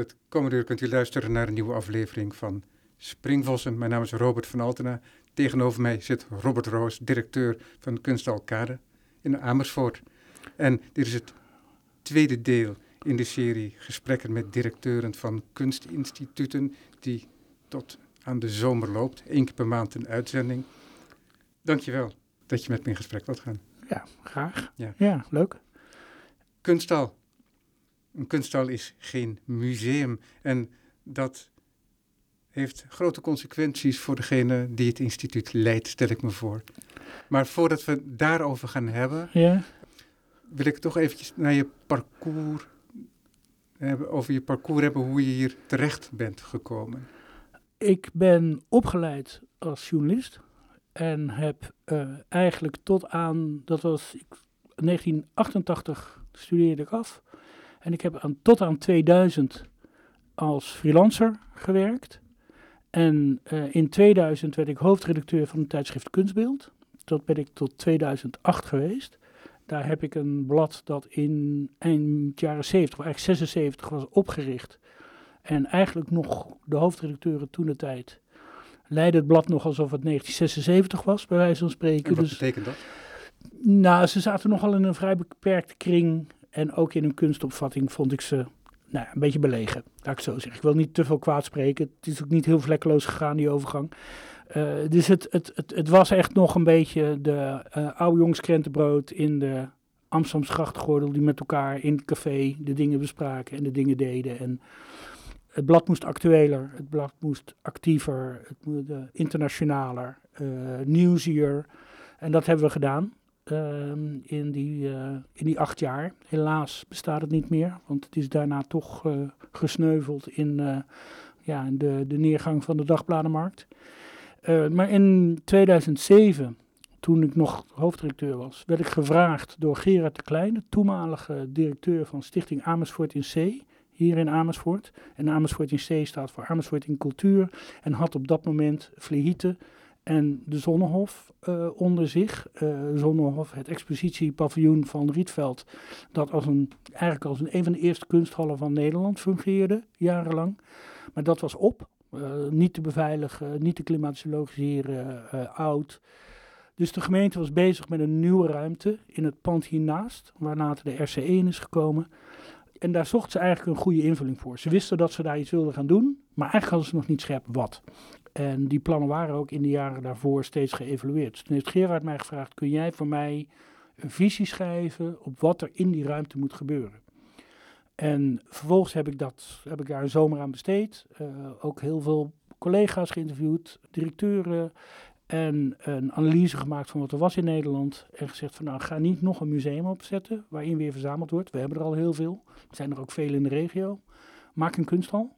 Het komende uur kunt u luisteren naar een nieuwe aflevering van Springvossen. Mijn naam is Robert van Altena. Tegenover mij zit Robert Roos, directeur van Kunstalkade in Amersfoort. En dit is het tweede deel in de serie gesprekken met directeuren van kunstinstituten die tot aan de zomer loopt. Eén keer per maand een uitzending. Dankjewel dat je met me in gesprek wilt gaan. Ja, graag. Ja. Ja, leuk. Kunsthal. Een kunsthal is geen museum en dat heeft grote consequenties voor degene die het instituut leidt, stel ik me voor. Maar voordat we daarover gaan hebben, Ja, wil ik toch eventjes naar je parcours hebben, over je parcours hebben, hoe je hier terecht bent gekomen. ik ben opgeleid als journalist en heb eh, eigenlijk tot aan, dat was ik, 1988 studeerde ik af. En ik heb aan, tot aan 2000 als freelancer gewerkt. En eh, in 2000 werd ik hoofdredacteur van het tijdschrift Kunstbeeld. Dat ben ik tot 2008 geweest. Daar heb ik een blad dat in eind jaren 70, of eigenlijk 76 was opgericht. En eigenlijk nog de hoofdredacteuren toen de tijd leidde het blad nog alsof het 1976 was, bij wijze van spreken. En wat Dus betekent dat? nou, ze zaten nogal in een vrij beperkte kring. En ook in hun kunstopvatting vond ik ze nou, een beetje belegen, laat ik zo zeggen. Ik wil niet te veel kwaad spreken. Het is ook niet heel vlekkeloos gegaan, die overgang. Eh, dus het, het, het, het was echt nog een beetje de eh oude jongs in de Amsterdamse die met elkaar in het café de dingen bespraken en de dingen deden. En het blad moest actueler, het blad moest actiever, het moest internationaler, eh nieuwsier. En dat hebben we gedaan ehm, in, die, eh, in die acht jaar. Helaas bestaat het niet meer, want het is daarna toch eh, gesneuveld in, eh, ja, in de, de neergang van de dagbladenmarkt. Maar in 2007, toen ik nog hoofddirecteur was, werd ik gevraagd door Gerard de Klein, de toenmalige directeur van Stichting Amersfoort in C, hier in Amersfoort. En Amersfoort in C staat voor Amersfoort in Cultuur en had op dat moment Vlehieten en de Zonnehof eh, onder zich. Eh Zonnehof, het expositiepaviljoen van Rietveld, dat als een, eigenlijk als een, een van de eerste kunsthallen van Nederland fungeerde, jarenlang. Maar dat was op, eh, niet te beveiligen, niet te klimatologiseren, oud. Dus de gemeente was bezig met een nieuwe ruimte in het pand hiernaast, waar later de RC1 is gekomen. En daar zocht ze eigenlijk een goede invulling voor. Ze wisten dat ze daar iets wilden gaan doen, maar eigenlijk hadden ze nog niet scherp wat. En die plannen waren ook in de jaren daarvoor steeds geëvalueerd. Dus toen heeft Gerard mij gevraagd, kun jij voor mij een visie schrijven op wat er in die ruimte moet gebeuren? En vervolgens heb ik, dat, heb ik daar een zomer aan besteed. Eh, ook heel veel collega's geïnterviewd, directeuren. En een analyse gemaakt van wat er was in Nederland. En gezegd van nou, ga niet nog een museum opzetten waarin weer verzameld wordt. We hebben er al heel veel. Er zijn er ook veel in de regio. Maak een kunsthal.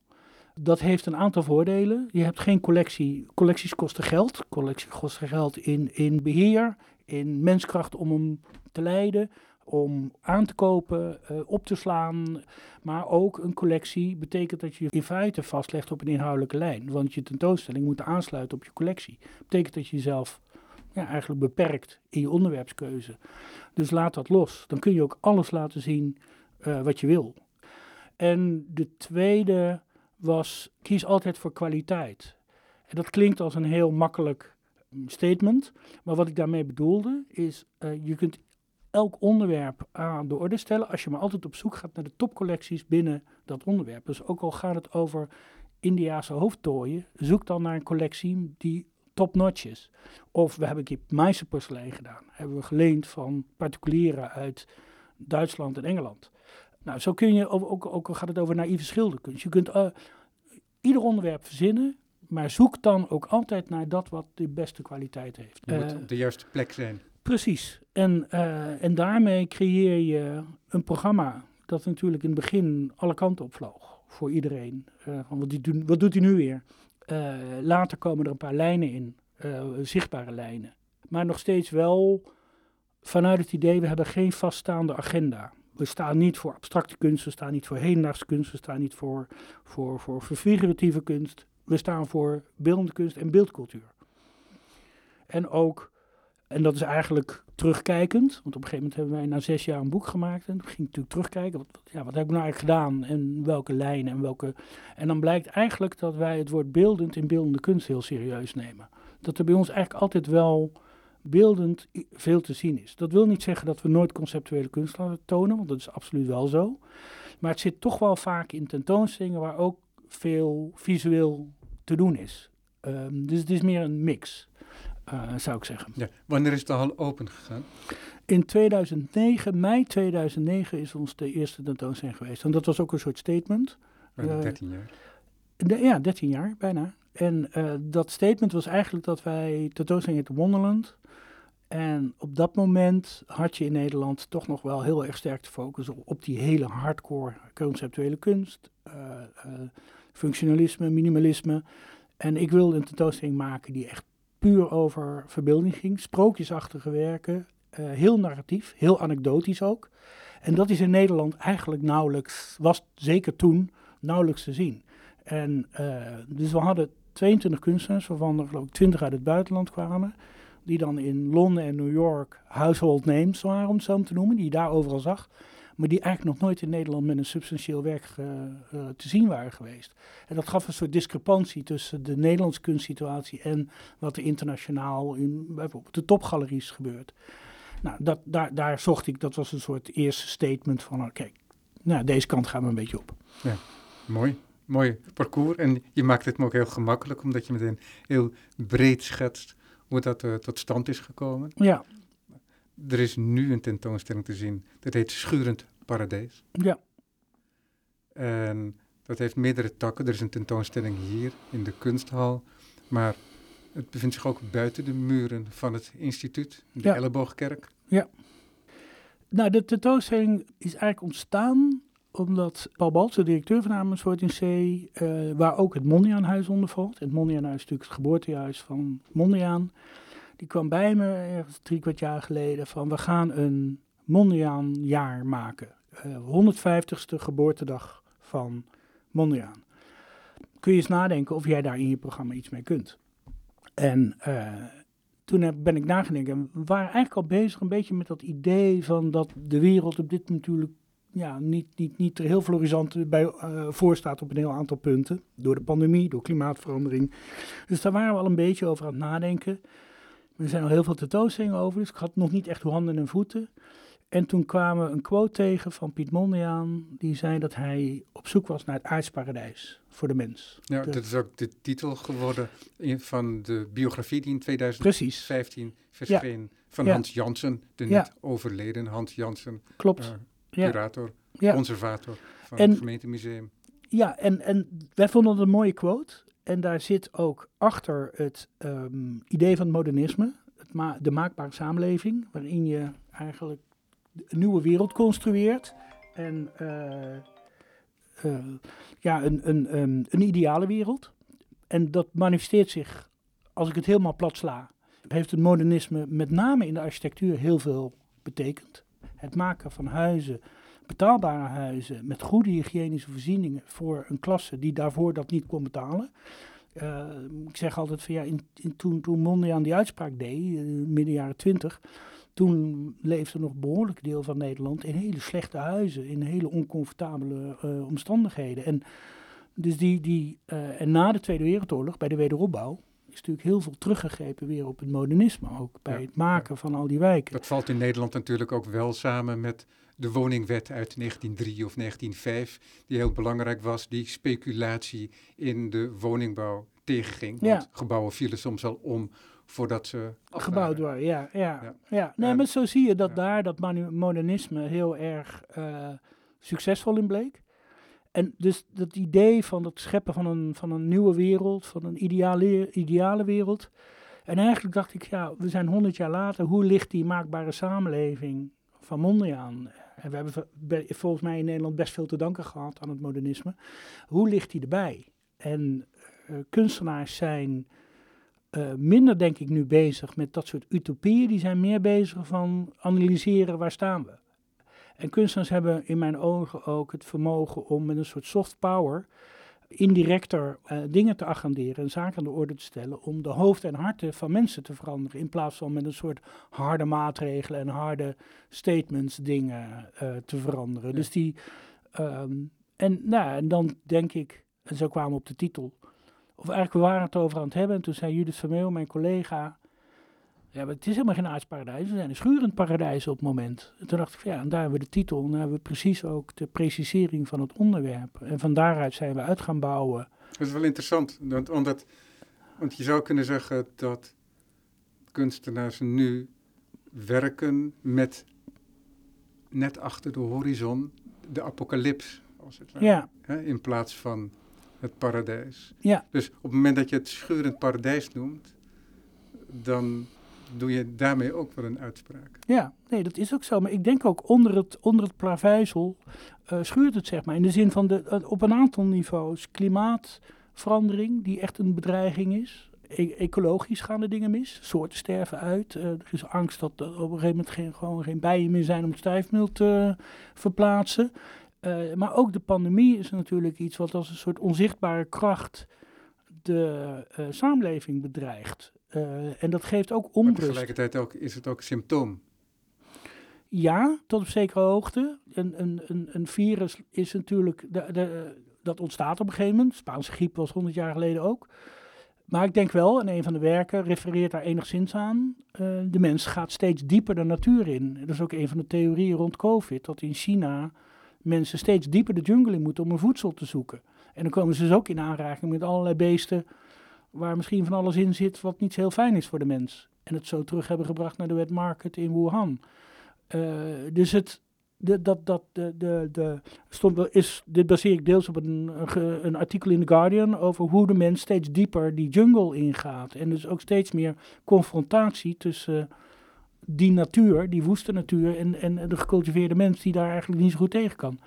Dat heeft een aantal voordelen. Je hebt geen collectie. Collecties kosten geld. Collecties kosten geld in, in beheer, in menskracht om hem te leiden, om aan te kopen, eh, op te slaan. Maar ook een collectie betekent dat je in feite vastlegt op een inhoudelijke lijn. Want je tentoonstelling moet aansluiten op je collectie. betekent dat je jezelf ja, eigenlijk beperkt in je onderwerpskeuze. Dus laat dat los. Dan kun je ook alles laten zien eh, wat je wil. En de tweede was, kies altijd voor kwaliteit. En dat klinkt als een heel makkelijk mm, statement. Maar wat ik daarmee bedoelde is, eh, je kunt elk onderwerp aan de orde stellen als je maar altijd op zoek gaat naar de topcollecties binnen dat onderwerp. Dus ook al gaat het over Indiase hoofdtooien, zoek dan naar een collectie die top-notch is. Of we hebben een keer Meisterporselein gedaan. Hebben we geleend van particulieren uit Duitsland en Engeland. Nou, zo kun je, ook al gaat het over naïeve schilderkunst. Je kunt eh, ieder onderwerp verzinnen, maar zoek dan ook altijd naar dat wat de beste kwaliteit heeft. Je moet Eh, op de juiste plek zijn. Precies. En, eh, en daarmee creëer je een programma dat natuurlijk in het begin alle kanten op vloog. Voor iedereen. Eh, van wat, die doen, wat doet hij nu weer? Later komen er een paar lijnen in, zichtbare lijnen. Maar nog steeds wel vanuit het idee, we hebben geen vaststaande agenda. We staan niet voor abstracte kunst, we staan niet voor hedendaagse kunst, we staan niet voor, voor, voor, figuratieve kunst. We staan voor beeldende kunst en beeldcultuur. En ook En dat is eigenlijk terugkijkend. Want op een gegeven moment hebben wij na zes jaar een boek gemaakt. En toen ging natuurlijk terugkijken. Wat, ja, wat heb ik nou eigenlijk gedaan? En welke lijnen en welke... En dan blijkt eigenlijk dat wij het woord beeldend in beeldende kunst heel serieus nemen. Dat er bij ons eigenlijk altijd wel beeldend veel te zien is. Dat wil niet zeggen dat we nooit conceptuele kunst laten tonen, want dat is absoluut wel zo. Maar het zit toch wel vaak in tentoonstellingen waar ook veel visueel te doen is. Um, dus het is meer een mix, uh, zou ik zeggen. Ja. Wanneer is de hal open gegaan? In 2009, mei 2009, is ons de eerste tentoonstelling geweest. En dat was ook een soort statement. Bijna 13 jaar. Ja, 13 jaar, bijna. En uh, dat statement was eigenlijk dat wij tentoonstelling in Wonderland en op dat moment had je in Nederland toch nog wel heel erg sterk te focussen op die hele hardcore conceptuele kunst, uh, uh, functionalisme, minimalisme. En ik wilde een tentoonstelling maken die echt puur over verbeelding ging, sprookjesachtige werken, heel narratief, heel anekdotisch ook. En dat is in Nederland eigenlijk nauwelijks, was zeker toen nauwelijks te zien. En dus we hadden 22 kunstenaars, waarvan er geloof ik 20 uit het buitenland kwamen die dan in Londen en New York household names waren, om het zo te noemen, die je daar overal zag, maar die eigenlijk nog nooit in Nederland met een substantieel werk uh, uh, te zien waren geweest. En dat gaf een soort discrepantie tussen de Nederlandse kunstsituatie en wat er internationaal in bijvoorbeeld de topgaleries gebeurt. Nou, dat, daar, daar zocht ik, dat was een soort eerste statement van, oké, nou, nou, deze kant gaan we een beetje op. Ja, mooi. Mooi parcours. En je maakt het me ook heel gemakkelijk, omdat je meteen heel breed schetst hoe dat uh, tot stand is gekomen. Ja. Er is nu een tentoonstelling te zien, dat heet Schurend Paradijs. Ja. En dat heeft meerdere takken. Er is een tentoonstelling hier in de kunsthal, maar het bevindt zich ook buiten de muren van het instituut, de ja. Elleboogkerk. Ja. Nou, de tentoonstelling is eigenlijk ontstaan omdat Paul Baltz, de directeur van Amersfoort in C, uh, waar ook het Mondriaanhuis onder valt. Het Mondriaanhuis is natuurlijk het geboortehuis van Mondriaan. Die kwam bij me ergens drie kwart jaar geleden van we gaan een Mondriaanjaar maken. Uh, 150ste geboortedag van Mondriaan. Kun je eens nadenken of jij daar in je programma iets mee kunt. En uh, toen ben ik nagedenken. We waren eigenlijk al bezig een beetje met dat idee van dat de wereld op dit natuurlijk ja, niet, niet, niet er heel florisant bij uh, voor staat op een heel aantal punten. Door de pandemie, door klimaatverandering. Dus daar waren we al een beetje over aan het nadenken. Er zijn al heel veel tentoonstellingen over, dus ik had nog niet echt handen en voeten. En toen kwamen we een quote tegen van Piet Mondriaan, die zei dat hij op zoek was naar het aardsparadijs voor de mens. Ja, dat is ook de titel geworden van de biografie die in 2015 verscheen van ja. Hans Jansen, de net ja. overleden Hans Jansen. Klopt. Uh, curator, ja. conservator van en, het gemeentemuseum. Ja, en, en wij vonden het een mooie quote. En daar zit ook achter het um, idee van het modernisme, het ma de maakbare samenleving, waarin je eigenlijk een nieuwe wereld construeert. En uh, uh, ja, een, een, um, een ideale wereld. En dat manifesteert zich, als ik het helemaal plat sla, heeft het modernisme met name in de architectuur heel veel betekend het maken van huizen, betaalbare huizen met goede hygiënische voorzieningen voor een klasse die daarvoor dat niet kon betalen. Uh, ik zeg altijd van ja, in, toen, toen Mondriaan die uitspraak deed, uh, midden jaren twintig, toen leefde nog een behoorlijk deel van Nederland in hele slechte huizen, in hele oncomfortabele uh, omstandigheden. En, dus die, die, en na de Tweede Wereldoorlog, bij de wederopbouw, is natuurlijk heel veel teruggegrepen weer op het modernisme ook. Bij ja, het maken ja. van al die wijken. Dat valt in Nederland natuurlijk ook wel samen met de woningwet uit 1903 of 1905. Die heel belangrijk was, die speculatie in de woningbouw tegenging. Ja. Want gebouwen vielen soms al om voordat ze gebouwd waren. Ja, ja, ja. Nee, maar zo zie je dat daar dat modernisme heel erg uh, succesvol in bleek. En dus dat idee van het scheppen van een, van een nieuwe wereld, van een ideale, ideale wereld. En eigenlijk dacht ik, ja, we zijn honderd jaar later, hoe ligt die maakbare samenleving van Mondriaan? En we hebben volgens mij in Nederland best veel te danken gehad aan het modernisme. Hoe ligt die erbij? En uh, kunstenaars zijn uh, minder, denk ik, nu bezig met dat soort utopieën. Die zijn meer bezig van analyseren waar staan we. En kunstenaars hebben in mijn ogen ook het vermogen om met een soort soft power indirecter uh, dingen te agenderen en zaken aan de orde te stellen om de hoofden en harten van mensen te veranderen. In plaats van met een soort harde maatregelen en harde statements dingen uh, te veranderen. Dus die, um, en, nou, en dan denk ik, en zo kwamen we op de titel, of eigenlijk we waren het over aan het hebben en toen zei Judith Vermeel, mijn collega, ja, maar het is helemaal geen aardsparadijs. We zijn een schurend paradijs op het moment. En toen dacht ik, ja, en daar hebben we de titel. En daar hebben we precies ook de precisering van het onderwerp. En van daaruit zijn we uit gaan bouwen. Dat is wel interessant. Want, omdat, want je zou kunnen zeggen dat kunstenaars nu werken met net achter de horizon de apocalyps, als het ware. Ja. Hè, in plaats van het paradijs. Ja. Dus op het moment dat je het schurend paradijs noemt, dan doe je daarmee ook wel een uitspraak. Ja, nee, dat is ook zo. Maar ik denk ook onder het, onder het plaveisel uh, schuurt het, zeg maar. In de zin van de, uh, op een aantal niveaus. Klimaatverandering, die echt een bedreiging is. E ecologisch gaan de dingen mis. Soorten sterven uit. Uh, er is angst dat er op een gegeven moment geen, gewoon geen bijen meer zijn om stijfmeel te verplaatsen. maar ook de pandemie is natuurlijk iets wat als een soort onzichtbare kracht de samenleving bedreigt. Uh, en dat geeft ook onrust. Maar tegelijkertijd ook, is het ook symptoom. Ja, tot op zekere hoogte. Een, een, een, een virus is natuurlijk, de, de, dat ontstaat op een gegeven moment. Spaanse griep was 100 jaar geleden ook. Maar ik denk wel, en een van de werken refereert daar enigszins aan, uh, de mens gaat steeds dieper de natuur in. Dat is ook een van de theorieën rond COVID, dat in China mensen steeds dieper de jungle in moeten om een voedsel te zoeken. En dan komen ze dus ook in aanraking met allerlei beesten waar misschien van alles in zit wat niet heel fijn is voor de mens. En het zo terug hebben gebracht naar de wet market in Wuhan. Uh, dus het, de, dat, dat, de, de, de, stond, is, dit baseer ik deels op een, een artikel in The Guardian over hoe de mens steeds dieper die jungle ingaat. En dus ook steeds meer confrontatie tussen die natuur, die woeste natuur, en, en de gecultiveerde mens die daar eigenlijk niet zo goed tegen kan.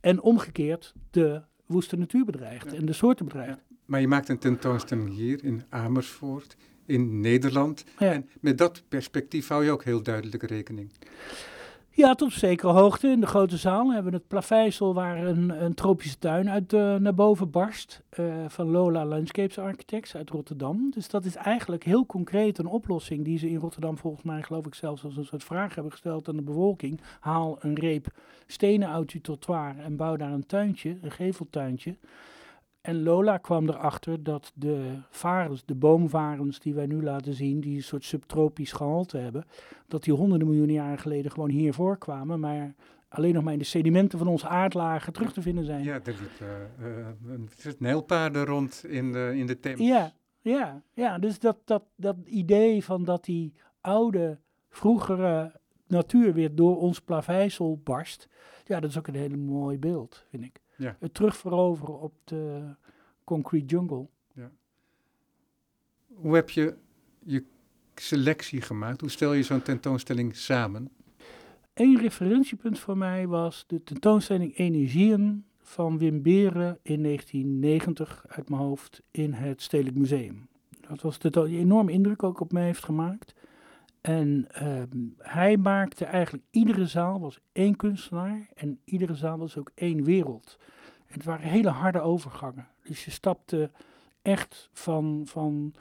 En omgekeerd de woeste natuur bedreigt en de soorten bedreigt. Maar je maakt een tentoonstelling hier in Amersfoort, in Nederland. En met dat perspectief hou je ook heel duidelijk rekening. Ja, tot op zekere hoogte. In de grote zaal hebben we het plaveisel waar een, een tropische tuin uit uh, naar boven barst. Uh, van Lola Landscapes Architects uit Rotterdam. Dus dat is eigenlijk heel concreet een oplossing die ze in Rotterdam volgens mij geloof ik zelfs als een soort vraag hebben gesteld aan de bevolking. Haal een reep stenen uit je trottoir en bouw daar een tuintje, een geveltuintje. En Lola kwam erachter dat de varens, de boomvarens die wij nu laten zien, die een soort subtropisch gehalte hebben, dat die honderden miljoenen jaren geleden gewoon hier voorkwamen, maar alleen nog maar in de sedimenten van onze aardlagen terug te vinden zijn. Ja, er liepen uh, uh, nijlpaarden rond in de, in de Theems. Ja, ja, ja, dus dat, dat, dat idee van dat die oude, vroegere natuur weer door ons plaveisel barst, ja, dat is ook een hele mooi beeld, vind ik. Ja. Het terugveroveren op de concrete jungle. Ja. Hoe heb je je selectie gemaakt? Hoe stel je zo'n tentoonstelling samen? Eén referentiepunt voor mij was de tentoonstelling Energieën van Wim Beren in 1990 uit mijn hoofd in het Stedelijk Museum. Dat was de enorme indruk ook op mij heeft gemaakt. En uh, hij maakte eigenlijk iedere zaal was één kunstenaar en iedere zaal was ook één wereld. Het waren hele harde overgangen. Dus je stapte echt van, van,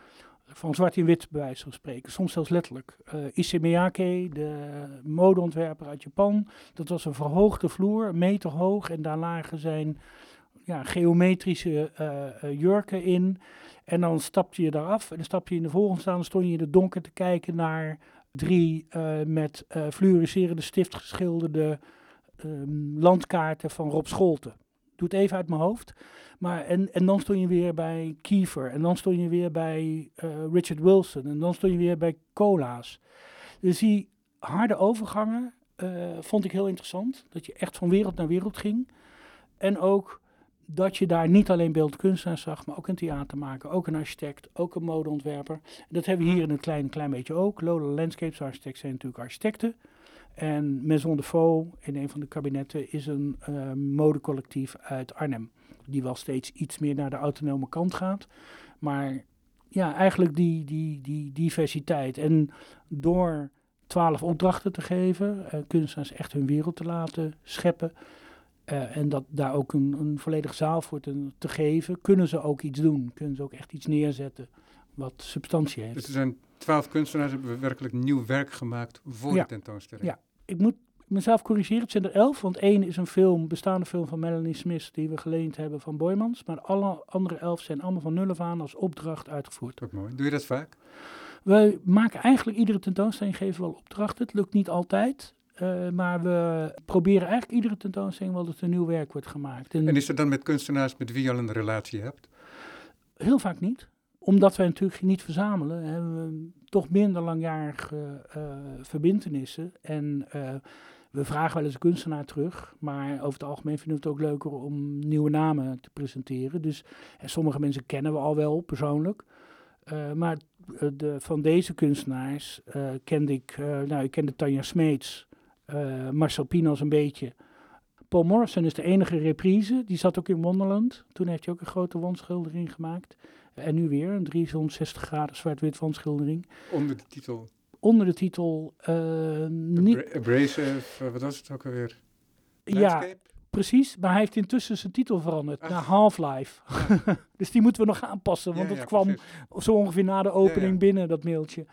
van zwart in wit, bij wijze van spreken. Soms zelfs letterlijk. Uh, Issey Miyake, de modeontwerper uit Japan, dat was een verhoogde vloer, een meter hoog. En daar lagen zijn ja, geometrische uh, jurken in. En dan stapte je eraf en dan stapte je in de volgende staan. Dan stond je in het donker te kijken naar drie uh, met fluoriserende stift geschilderde um, landkaarten van Rob Scholten. Doe het even uit mijn hoofd. Maar en, en dan stond je weer bij Kiefer. En dan stond je weer bij Richard Wilson. En dan stond je weer bij Cola's. Dus die harde overgangen vond ik heel interessant. Dat je echt van wereld naar wereld ging. En ook dat je daar niet alleen beeldkunstenaars zag, maar ook een theatermaker, ook een architect, ook een modeontwerper. Dat hebben we hier in een klein, klein beetje ook. Lola Landscapes Architects zijn natuurlijk architecten. En Maison de Faux in een van de kabinetten is een uh, modecollectief uit Arnhem. Die wel steeds iets meer naar de autonome kant gaat. Maar ja, eigenlijk die, die, die diversiteit. En door twaalf opdrachten te geven, uh, kunstenaars echt hun wereld te laten scheppen eh, en dat daar ook een, een volledige zaal voor te, te geven, kunnen ze ook iets doen. Kunnen ze ook echt iets neerzetten wat substantie heeft. Dus er zijn twaalf kunstenaars hebben werkelijk nieuw werk gemaakt voor Ja. de tentoonstelling. Ja. Ik moet mezelf corrigeren, het zijn er elf, want één is een film, bestaande film van Melanie Smith, die we geleend hebben van Boymans. Maar alle andere elf zijn allemaal van nul af aan als opdracht uitgevoerd. Ook mooi. Doe je dat vaak? We maken eigenlijk iedere tentoonstelling, geven wel opdrachten. Het lukt niet altijd, eh, maar we proberen eigenlijk iedere tentoonstelling wel dat er nieuw werk wordt gemaakt. En En is dat dan met kunstenaars met wie je al een relatie hebt? heel vaak niet omdat wij natuurlijk niet verzamelen, hebben we toch minder langjarige eh verbindenissen. En eh, we vragen wel eens een kunstenaar terug, maar over het algemeen vinden we het ook leuker om nieuwe namen te presenteren. Dus en sommige mensen kennen we al wel persoonlijk. Maar de, van deze kunstenaars kende ik, nou, ik kende Tanja Smeets, eh, Marcel Pinos een beetje. Paul Morrison is de enige reprise. Die zat ook in Wonderland. Toen heeft hij ook een grote wandschildering gemaakt. En nu weer een 360 graden zwart-wit wandschildering. Onder de titel Onder de titel... eh, niet, Abra- Abrasive, eh, wat was het ook alweer? ja, Landscape? precies. Maar hij heeft intussen zijn titel veranderd Ach. naar Half-Life. dus die moeten we nog aanpassen. Want Ja, het ja, kwam precies. zo ongeveer na de opening ja. binnen, dat mailtje.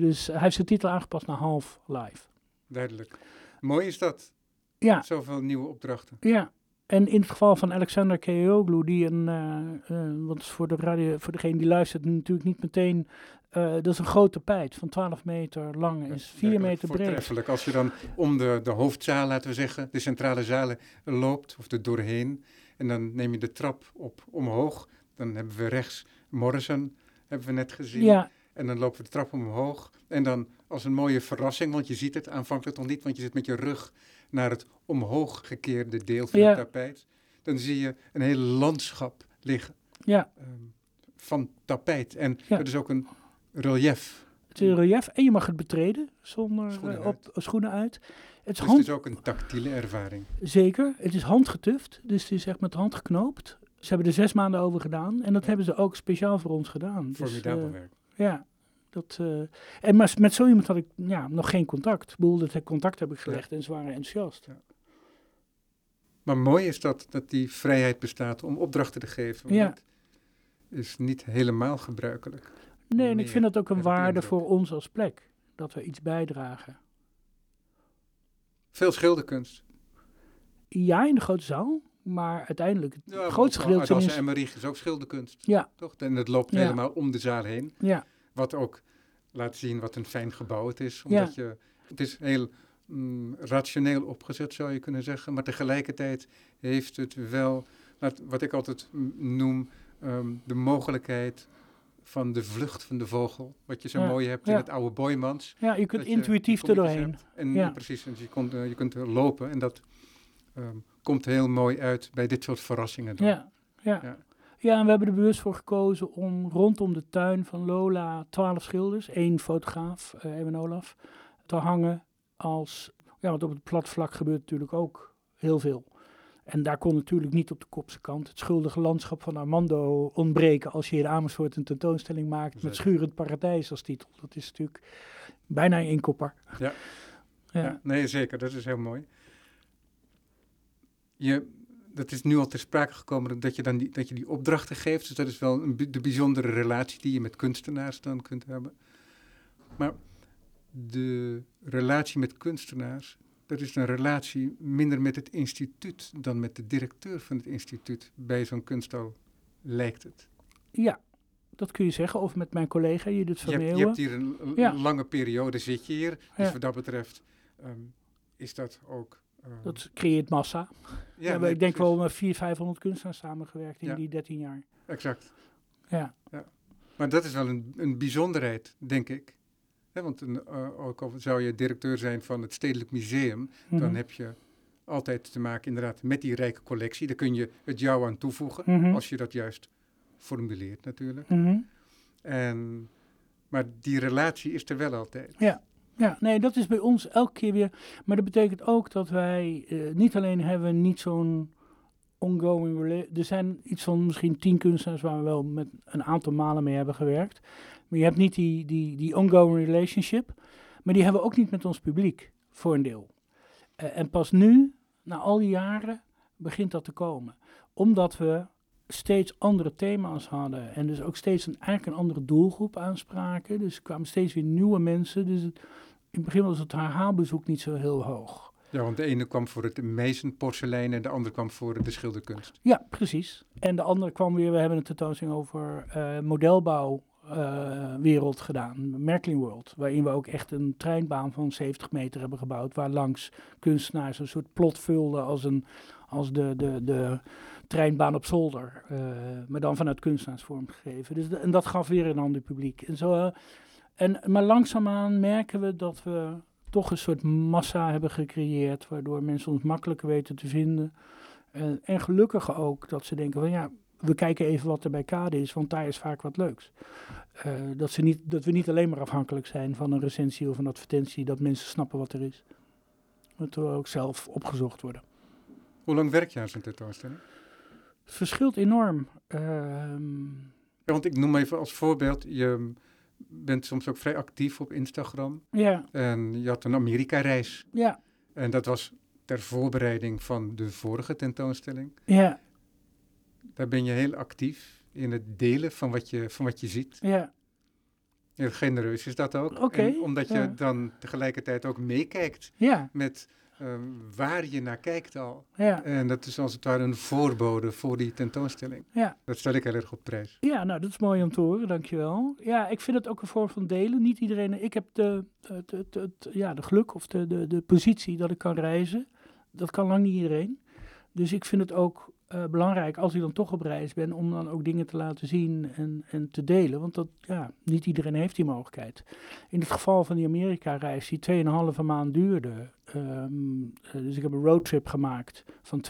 Dus hij heeft zijn titel aangepast naar Half-Life. Duidelijk. Mooi is dat. Ja, Zoveel nieuwe opdrachten. Ja, en in het geval van Alexander Keoglu, die een, eh, eh, want voor, de radio, voor degene die luistert natuurlijk niet meteen, eh, dat is een groot tapijt van 12 meter lang en is 4 Werkelijk meter breed. Voortreffelijk. Als je dan om de, de hoofdzaal, laten we zeggen, de centrale zalen loopt, of er doorheen, en dan neem je de trap op omhoog, dan hebben we rechts Morrison, hebben we net gezien. Ja, En dan lopen we de trap omhoog. En dan als een mooie verrassing, want je ziet het aanvankelijk nog niet, want je zit met je rug naar het omhoog gekeerde deel van Ja. het tapijt. Dan zie je een heel landschap liggen ja, ehm, van tapijt. En Ja. dat is ook een relief. het is een relief en je mag het betreden zonder Schoenen eh, op, schoenen uit. Het is Dus hand, het is ook een tactiele ervaring. Zeker, het is handgetuft, dus het is echt met de hand geknoopt. Ze hebben er zes maanden over gedaan en dat hebben ze ook speciaal voor ons gedaan. Dus, Formidabel eh, werk. Ja, dat, eh, en maar met zo iemand had ik ja, nog geen contact. Ik bedoel, dat contact heb ik gelegd en ze waren enthousiast. Maar mooi is dat, dat die vrijheid bestaat om opdrachten te geven. Ja. Dat is niet helemaal gebruikelijk. Nee, en ik vind dat ook een waarde voor ons als plek. Dat we iets bijdragen. Veel schilderkunst. Ja, in de grote zaal, maar uiteindelijk het Ja, grootste gedeelte is... en Marie is ook schilderkunst. Ja, Toch? En het loopt Ja. helemaal om de zaal heen. ja, Wat ook laat zien wat een fijn gebouw het is. Omdat je, het is heel mm, rationeel opgezet, zou je kunnen zeggen. Maar tegelijkertijd heeft het wel, wat ik altijd noem, ehm, de mogelijkheid van de vlucht van de vogel. Wat je zo Ja, mooi hebt in ja. het oude Boymans. ja, je kunt je intuïtief er doorheen. hebt. En Ja. precies, dus je, kunt, eh, je kunt er lopen en dat ehm, komt heel mooi uit bij dit soort verrassingen. Dan. Ja, ja. Ja. En we hebben er bewust voor gekozen om rondom de tuin van Lola twaalf schilders, één fotograaf, Erwin Olaf, te hangen als... Ja, want op het plat vlak gebeurt natuurlijk ook heel veel. En daar kon natuurlijk niet op de kopse kant het schuldige landschap van Armando ontbreken als je in Amersfoort een tentoonstelling maakt met. Schurend Paradijs als titel. Dat is natuurlijk bijna een inkopper. Ja. Ja. Ja, nee, zeker. Dat is heel mooi. Je, dat is nu al ter sprake gekomen dat je dan die, dat je die opdrachten geeft. Dus dat is wel een, de bijzondere relatie die je met kunstenaars dan kunt hebben. Maar de relatie met kunstenaars, dat is een relatie minder met het instituut dan met de directeur van het instituut. Bij zo'n kunsthal lijkt het. ja, dat kun je zeggen. Of met mijn collega Judith van Je hebt, je hebt hier een Ja. lange periode zit je hier. Dus Ja. wat dat betreft ehm, is dat ook... ehm, Dat creëert massa. ja, nee, ik denk precies. wel met 400, 500 kunstenaars samengewerkt in Ja. die 13 jaar. Exact. Ja, Maar dat is wel een, een bijzonderheid, denk ik. Want een, eh, ook al zou je directeur zijn van het Stedelijk Museum, dan Mhm. heb je altijd te maken inderdaad met die rijke collectie. Daar kun je het jou aan toevoegen, Mhm. als je dat juist formuleert natuurlijk. Mhm. En, maar die relatie is er wel altijd. Ja. Ja, nee, dat is bij ons elke keer weer. Maar dat betekent ook dat wij eh, niet alleen hebben niet zo'n ongoing rela- Er zijn iets van misschien tien kunstenaars waar we wel met een aantal malen mee hebben gewerkt. Maar je hebt niet die, die, die ongoing relationship. Maar die hebben we ook niet met ons publiek, voor een deel. Eh, en pas nu, na al die jaren begint dat te komen. Omdat we steeds andere thema's hadden en dus ook steeds een, eigenlijk een andere doelgroep aanspraken. Dus er kwamen steeds weer nieuwe mensen. Dus het, het begin was het herhaalbezoek niet zo heel hoog. Ja, want de ene kwam voor het mezenporselein en de andere kwam voor de schilderkunst. Ja, precies. En de andere kwam weer, we hebben een tentoonstelling over uh, modelbouwwereld uh, gedaan, Merkling World, waarin we ook echt een treinbaan van 70 meter hebben gebouwd, waar langs kunstenaars een soort plot vulden als, een, als de, de, de treinbaan op zolder, uh, maar dan vanuit kunstenaars vormgegeven. Dus de, en dat gaf weer een ander publiek. En zo, en, maar langzaamaan merken we dat we toch een soort massa hebben gecreëerd, waardoor mensen ons makkelijker weten te vinden. En, en gelukkig ook dat ze denken van ja, we kijken even wat er bij Kade is, want daar is vaak wat leuks. Uh, dat, ze niet, dat we niet alleen maar afhankelijk zijn van een recensie of een advertentie, dat mensen snappen wat er is. Dat we ook zelf opgezocht worden. Hoe lang werk je aan zo'n tentoonstelling? Het verschilt enorm. Uh, ja, want ik noem even als voorbeeld, je bent soms ook vrij actief op Instagram. Ja. En je had een Amerika-reis. Ja. En dat was ter voorbereiding van de vorige tentoonstelling. Ja. Daar ben je heel actief in het delen van wat je, van wat je ziet. Ja. Heel genereus is dat ook. Oké. Omdat je ja. dan tegelijkertijd ook meekijkt Ja. met uh, waar je naar kijkt al. Ja. En dat is als het ware een voorbode voor die tentoonstelling. Ja. Dat stel ik heel erg op prijs. Ja, nou, dat is mooi om te horen, dankjewel. Ja, ik vind het ook een vorm van delen. Niet iedereen... Ik heb de, het, het, het, ja, de geluk of de, de, de positie dat ik kan reizen. Dat kan lang niet iedereen. Dus ik vind het ook uh, belangrijk, als ik dan toch op reis ben, om dan ook dingen te laten zien en, en te delen. Want dat, ja, niet iedereen heeft die mogelijkheid. In het geval van die Amerika-reis, die 2,5 maand duurde. Um, dus ik heb een roadtrip gemaakt van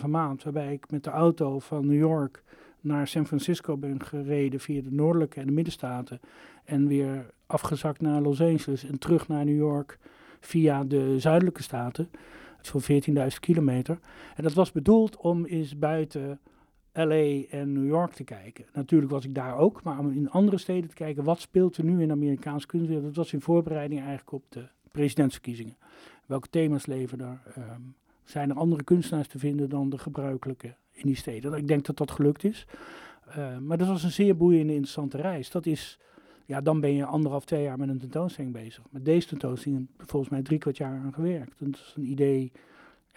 2,5 maand, waarbij ik met de auto van New York naar San Francisco ben gereden via de noordelijke en de middenstaten. En weer afgezakt naar Los Angeles en terug naar New York via de zuidelijke staten zo'n 14.000 kilometer. En dat was bedoeld om eens buiten LA en New York te kijken. Natuurlijk was ik daar ook, maar om in andere steden te kijken wat speelt er nu in Amerikaanse kunstwereld. Dat was in voorbereiding eigenlijk op de presidentsverkiezingen. Welke thema's leven er? Um, zijn er andere kunstenaars te vinden dan de gebruikelijke in die steden? Ik denk dat dat gelukt is. Uh, maar dat was een zeer boeiende, interessante reis. Dat is ja, dan ben je anderhalf, twee jaar met een tentoonstelling bezig. Met deze tentoonstelling volgens mij drie kwart jaar aan gewerkt. Dat is een idee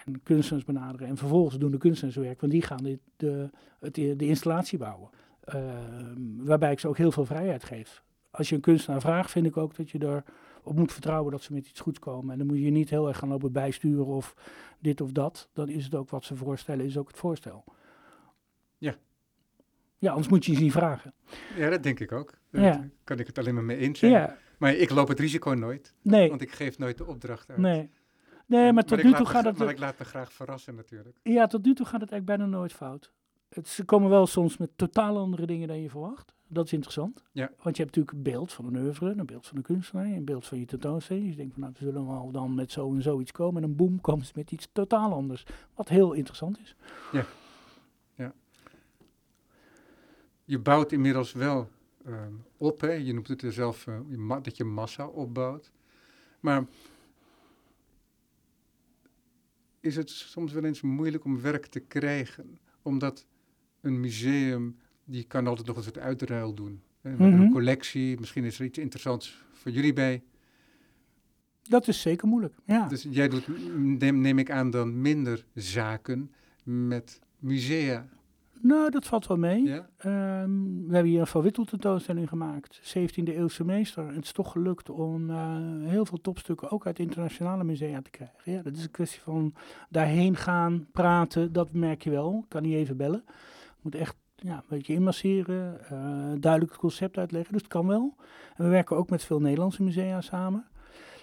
en kunstenaars benaderen. En vervolgens doen de kunstenaars werk, want die gaan de, de, de, installatie bouwen. Uh, waarbij ik ze ook heel veel vrijheid geef. Als je een kunstenaar vraagt, vind ik ook dat je erop moet vertrouwen dat ze met iets goeds komen. En dan moet je niet heel erg gaan lopen bijsturen of dit of dat. Dan is het ook wat ze voorstellen, is ook het voorstel. Ja. Ja, anders moet je ze niet vragen. Ja, dat denk ik ook. Ja. Kan ik het alleen maar mee eens zijn. Ja, Maar ik loop het risico nooit, nee, want ik geef nooit de opdracht uit. nee. Nee, maar tot nu toe gaat het... Maar ik laat me graag verrassen natuurlijk. Ja, tot nu toe gaat het eigenlijk bijna nooit fout. Het, ze komen wel soms met totaal andere dingen dan je verwacht. Dat is interessant. Ja. Want je hebt natuurlijk een beeld van een oeuvre, een beeld van een kunstenaar, een beeld van je tentoonstelling. Dus je denkt van nou, we zullen wel dan met zo en zo iets komen. En dan boem, komen ze met iets totaal anders. Wat heel interessant is. Je bouwt inmiddels wel ehm, op, hè? je noemt het er zelf eh, dat je massa opbouwt. Maar is het soms wel eens moeilijk om werk te krijgen? Omdat een museum, die kan altijd nog een soort uitruil doen. hebben Mhm. een collectie, misschien is er iets interessants voor jullie bij. Dat is zeker moeilijk. Ja. Dus jij doet, neem, neem ik aan, dan minder zaken met musea. Nou, dat valt wel mee. Ja? Ehm, we hebben hier een Van Wittel tentoonstelling gemaakt, 17e eeuwse meester. Het is toch gelukt om eh, heel veel topstukken ook uit internationale musea te krijgen. Ja, dat is een kwestie van daarheen gaan, praten, dat merk je wel. Kan niet even bellen. Moet echt ja, een beetje inmasseren, eh, duidelijk het concept uitleggen. Dus het kan wel. En we werken ook met veel Nederlandse musea samen.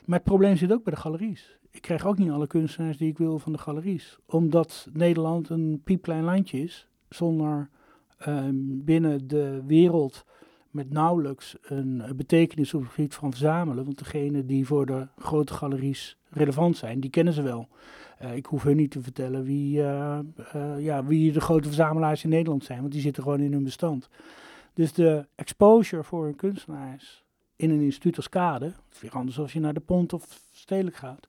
Maar het probleem zit ook bij de galeries. Ik krijg ook niet alle kunstenaars die ik wil van de galeries. Omdat Nederland een piepklein landje is, zonder ehm, binnen de wereld met nauwelijks een betekenis op het gebied van verzamelen. Want degenen die voor de grote galeries relevant zijn, die kennen ze wel. Eh, ik hoef hun niet te vertellen wie, eh, eh, ja, wie de grote verzamelaars in Nederland zijn, want die zitten gewoon in hun bestand. Dus de exposure voor hun kunstenaars in een instituut als Kade, het is weer anders als je naar de Pont of Stedelijk gaat,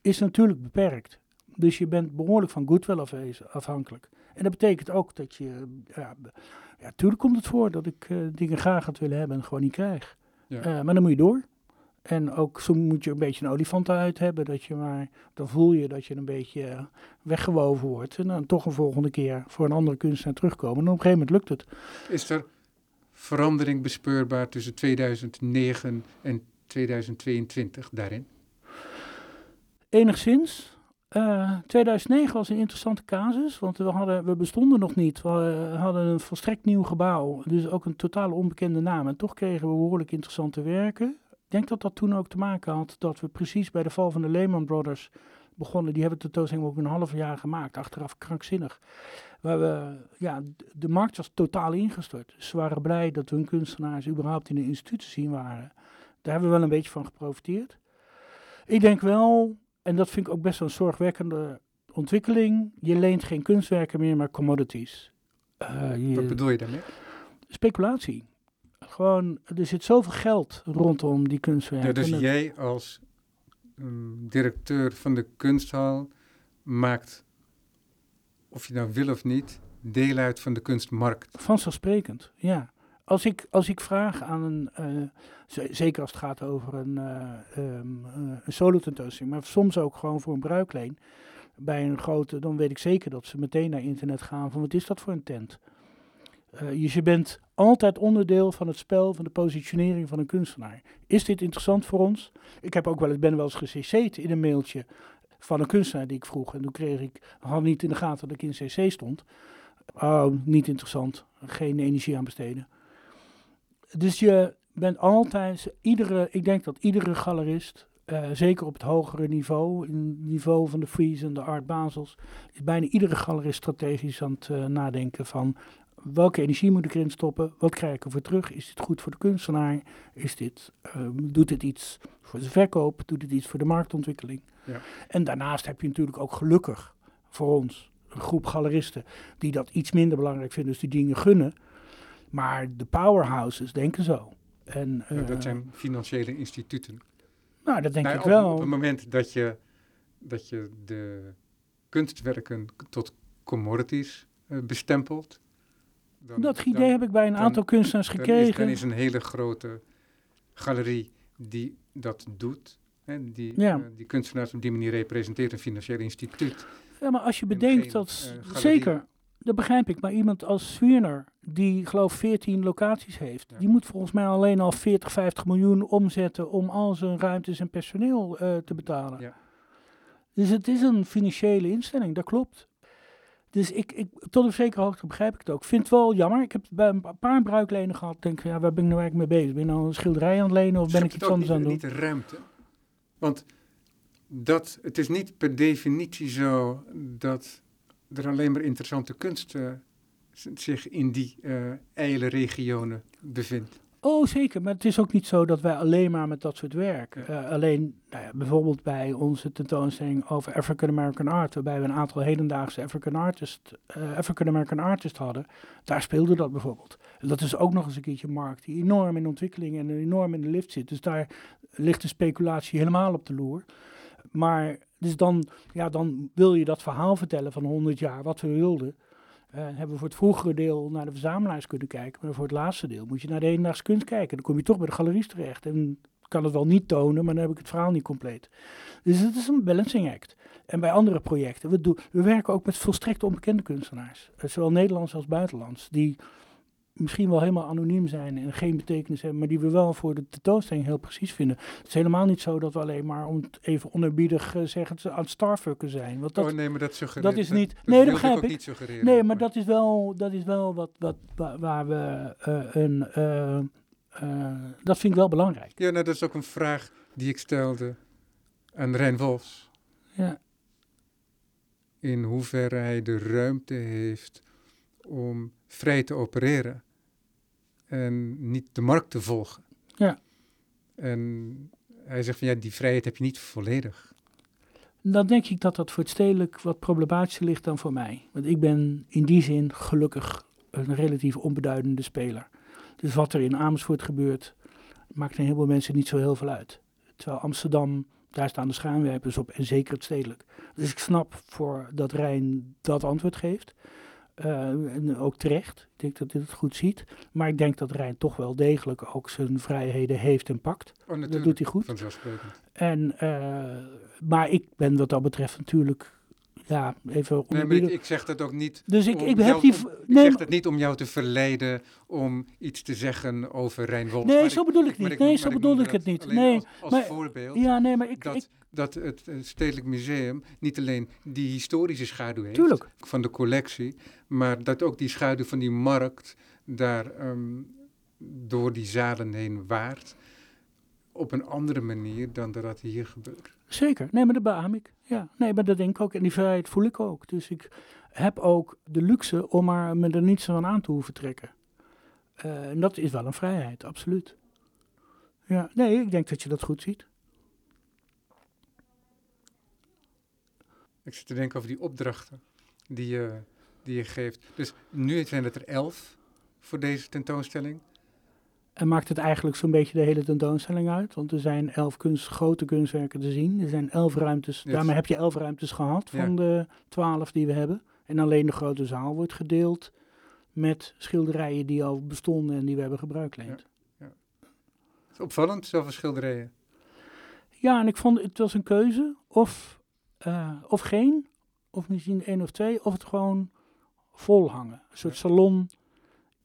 is natuurlijk beperkt. Dus je bent behoorlijk van goodwill afhankelijk. En dat betekent ook dat je, ja, ja tuurlijk komt het voor dat ik dingen graag had willen hebben en gewoon niet krijg. Ja. Maar dan moet je door. En ook zo moet je een beetje een olifant uit hebben, dat je maar, dan voel je dat je een beetje eh, weggewoven wordt. En dan toch een volgende keer voor een andere kunstenaar terugkomen. En op een gegeven moment lukt het. Is er verandering bespeurbaar tussen 2009 en 2022 daarin? Enigszins. Eh, 2009 was een interessante casus, want we, hadden, we bestonden nog niet. We eh, hadden een volstrekt nieuw gebouw, dus ook een totaal onbekende naam. En toch kregen we behoorlijk interessante werken. Ik denk dat dat toen ook te maken had dat we precies bij de val van de Lehman Brothers begonnen. Die hebben de tentoonstelling ook een half jaar gemaakt, achteraf krankzinnig. Waar we, ja, de markt was totaal ingestort. Dus ze waren blij dat hun kunstenaars überhaupt in een instituut te zien waren. Daar hebben we wel een beetje van geprofiteerd. Ik denk wel, en dat vind ik ook best wel een zorgwekkende ontwikkeling. Je leent geen kunstwerken meer, maar commodities. Eh, je- Wat bedoel je daarmee? speculatie. Gewoon, er zit zoveel geld rondom die kunstwerken. Ja, dus jij als mm, directeur van de kunsthal maakt, of je nou wil of niet, deel uit van de kunstmarkt. Vanzelfsprekend, ja. Als ik, als ik vraag aan een, eh, zeker als het gaat over een, um, een solo tentoonstelling, maar soms ook gewoon voor een bruikleen, bij een grote, dan weet ik zeker dat ze meteen naar internet gaan van wat is dat voor een tent. Eh, je bent altijd onderdeel van het spel, van de positionering van een kunstenaar. Is dit interessant voor ons? Ik heb ook wel ben wel eens gecc'd in een mailtje van een kunstenaar die ik vroeg. En toen kreeg ik, had niet in de gaten dat ik in CC stond. Oh, niet interessant. Geen energie aan besteden. Dus je bent altijd, iedere, ik denk dat iedere galerist, eh, zeker op het hogere niveau, in het niveau van de Fries en de Art Basels, is bijna iedere galerist strategisch aan het eh, nadenken van welke energie moet ik erin stoppen, wat krijg ik ervoor terug, is dit goed voor de kunstenaar, is dit, ehm, doet dit iets voor de verkoop, doet dit iets voor de marktontwikkeling. Ja. En daarnaast heb je natuurlijk ook gelukkig voor ons een groep galeristen die dat iets minder belangrijk vinden, dus die dingen gunnen. Maar de powerhouses denken zo. En, Ja, dat eh, zijn financiële instituten. Nou, dat denk Nou, ik op, wel. Op het moment dat je, dat je de kunstwerken tot commodities eh, bestempelt. Dan- dat idee dan- heb ik bij een aantal kunstenaars is, gekregen. dan is een hele grote galerie die dat doet. Hè, die, Ja. eh, die kunstenaars op die manier representeert een financieel instituut. Ja, maar als je en bedenkt geen, dat, eh, zeker, dat begrijp ik, maar iemand als Swierner, die geloof 14 locaties heeft, Ja. die moet volgens mij alleen al 40, 50 miljoen omzetten om al zijn ruimtes en personeel eh, te betalen. Ja. Dus het is een financiële instelling, dat klopt. Dus ik, ik, tot een zekere hoogte begrijp ik het ook. Ik vind het wel jammer. Ik heb bij een pa- paar bruiklenen gehad. Denk, ja, waar ben ik nou eigenlijk mee bezig? Ben ik nou een schilderij aan het lenen of ben ik iets anders aan het doen? niet, niet de ruimte? Want dat, het is niet per definitie zo dat er alleen maar interessante kunst zich in die ijle regionen bevindt. Oh, zeker. Maar het is ook niet zo dat wij alleen maar met dat soort werk. Ja. eh, alleen, nou ja, bijvoorbeeld bij onze tentoonstelling over African American art, waarbij we een aantal hedendaagse African artist, eh, African American artist hadden, daar speelde dat bijvoorbeeld. En dat is ook nog eens een keertje een markt die enorm in ontwikkeling en enorm in de lift zit. Dus daar ligt de speculatie helemaal op de loer. Maar dus dan, ja, dan wil je dat verhaal vertellen van 100 jaar, wat we wilden. Eh, hebben we voor het vroegere deel naar de verzamelaars kunnen kijken. Maar voor het laatste deel moet je naar de hedendaagse kunst kijken. Dan kom je toch bij de galeries terecht. En kan het wel niet tonen, maar dan heb ik het verhaal niet compleet. Dus het is een balancing act. En bij andere projecten, we, we werken ook met volstrekt onbekende kunstenaars. Eh, Zowel Nederlands als buitenlands. Die misschien wel helemaal anoniem zijn en geen betekenis hebben, maar die we wel voor de tentoonstelling heel precies vinden. Het is helemaal niet zo dat we alleen maar, om het even onerbiedig eh, zeggen, aan het starfucken zijn. Want dat, oh nee, maar dat suggereert... dat is niet- Dat, nee, dat begrijp ook ik. niet suggereren. Nee, maar dat is wel, dat is wel wat, wat, wa- waar we eh, een. eh, dat vind ik wel belangrijk. Ja, nou, dat is ook een vraag die ik stelde aan Rijn Wolfs. Ja. In hoeverre hij de ruimte heeft om vrij te opereren. En niet de markt te volgen. Ja. En hij zegt van ja, die vrijheid heb je niet volledig. Dan denk ik dat dat voor het stedelijk wat problematischer ligt dan voor mij. Want ik ben in die zin gelukkig een relatief onbeduidende speler. Dus wat er in Amersfoort gebeurt, maakt een heleboel mensen niet zo heel veel uit. Terwijl Amsterdam Daar staan de schaamwerpers op en zeker het stedelijk. Dus ik snap voor dat Rijn dat antwoord geeft. En ook terecht. Ik denk dat hij het goed ziet. Maar ik denk dat Rijn toch wel degelijk ook zijn vrijheden heeft en pakt. Oh, dat doet hij goed. En, uh, maar ik ben wat dat betreft natuurlijk ja, even nee, maar ik, ik, zeg dat ook niet. Dus ik, ik heb die. Om, nee, ik zeg dat niet om jou te verleiden om iets te zeggen over Rijn Wolf. Nee, zo bedoel ik niet. Nee, zo bedoel ik het niet. Nee, als, als maar, voorbeeld. Ja, nee, maar ik. Dat, het Stedelijk Museum niet alleen die historische schaduw heeft tuurlijk. van de collectie, maar dat ook die schaduw van die markt daar um, door die zalen heen waart op een andere manier dan dat hier gebeurt. Zeker, nee, maar dat beaam ik. Ja, nee, maar dat denk ik ook. En die vrijheid voel ik ook. Dus ik heb ook de luxe om maar me er niets van aan te hoeven trekken. Uh, en dat is wel een vrijheid, absoluut. Ja, nee, ik denk dat je dat goed ziet. Ik zit te denken over die opdrachten die je, die je geeft. Dus nu zijn het er elf voor deze tentoonstelling. En maakt het eigenlijk zo'n beetje de hele tentoonstelling uit. Want er zijn elf kunst, grote kunstwerken te zien. Er zijn elf ruimtes. Yes. Daarmee heb je elf ruimtes gehad van ja. de twaalf die we hebben. En alleen de grote zaal wordt gedeeld met schilderijen die al bestonden en die we hebben gebruikleend. Ja. ja. Het is opvallend, zoveel schilderijen. Ja, en ik vond het was een keuze. Of, uh, of geen, of misschien één of twee, of het gewoon vol hangen. Een soort salon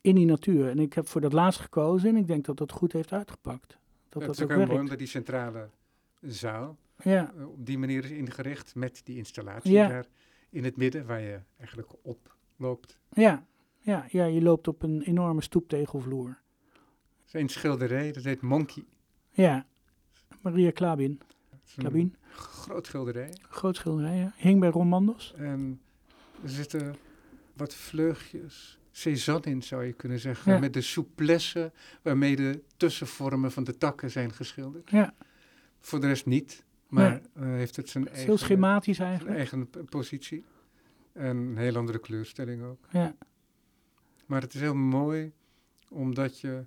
in die natuur. En ik heb voor dat laatst gekozen en ik denk dat dat goed heeft uitgepakt. Dat ja, dat het is ook, ook mooi omdat die centrale zaal ja. uh, op die manier is ingericht met die installatie ja. daar in het midden waar je eigenlijk op loopt. Ja, ja, ja je loopt op een enorme stoeptegelvloer. Er een schilderij, dat heet Monkey. Ja, Maria Klabin. Klabin. Groot schilderij. Groot schilderij, ja. Hing bij Romandos. En er zitten wat vleugjes Cézanne in, zou je kunnen zeggen. Ja. Met de souplesse waarmee de tussenvormen van de takken zijn geschilderd. Ja. Voor de rest niet, maar uh, heeft het zijn Het eigen, heel schematisch eigenlijk. eigen positie. En een heel andere kleurstelling ook. Ja. Maar het is heel mooi, omdat je,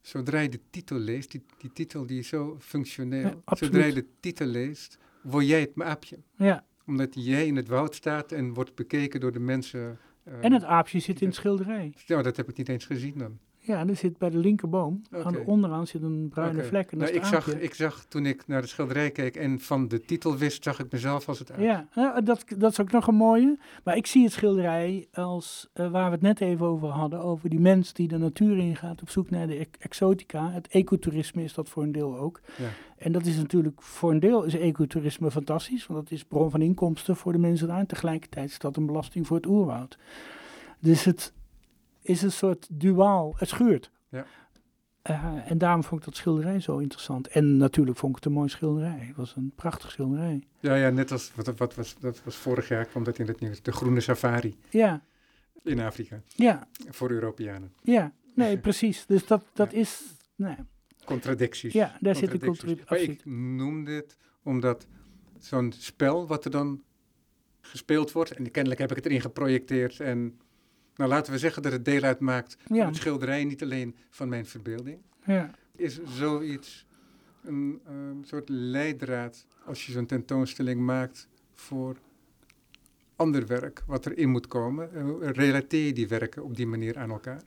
zodra je de titel leest, die, die titel die is zo functioneel. Ja, zodra je de titel leest, word jij het aapje. Ja. Omdat jij in het woud staat en wordt bekeken door de mensen. En het aapje zit in het schilderij. Ja, dat heb ik niet eens gezien dan. Ja, er zit bij de linkerboom, aan de onderaan zit een bruine vlek. En dat Nou, ik, zag, ik zag toen ik naar de schilderij keek en van de titel wist, zag ik mezelf als het uit. Ja, ja, dat, dat is ook nog een mooie. Maar ik zie het schilderij als, eh, waar we het net even over hadden, over die mens die de natuur ingaat op zoek naar de ec- exotica. Het ecotourisme is dat voor een deel ook. Ja. En dat is natuurlijk, voor een deel is ecotourisme fantastisch, want dat is bron van inkomsten voor de mensen daar. En tegelijkertijd is dat een belasting voor het oerwoud. Dus het is een soort duaal, het schuurt. Ja. Eh, en daarom vond ik dat schilderij zo interessant. En natuurlijk vond ik het een mooi schilderij. Het was een prachtig schilderij. Ja, ja, net als, wat, wat was, dat was vorig jaar, kwam dat in het nieuws, de groene safari Ja, in Afrika, ja, voor Europeanen. ja. Nee, precies. Dus dat, dat Ja. is... Nee. Contradicties. Ja, daar zit de cultuur... Maar ik noem dit omdat zo'n spel wat er dan gespeeld wordt, en kennelijk heb ik het erin geprojecteerd en nou laten we zeggen dat het deel uitmaakt van het schilderij, niet alleen van mijn verbeelding, Ja, is zoiets een ehm, soort leidraad als je zo'n tentoonstelling maakt voor ander werk wat erin moet komen. Eh, relateer je die werken op die manier aan elkaar?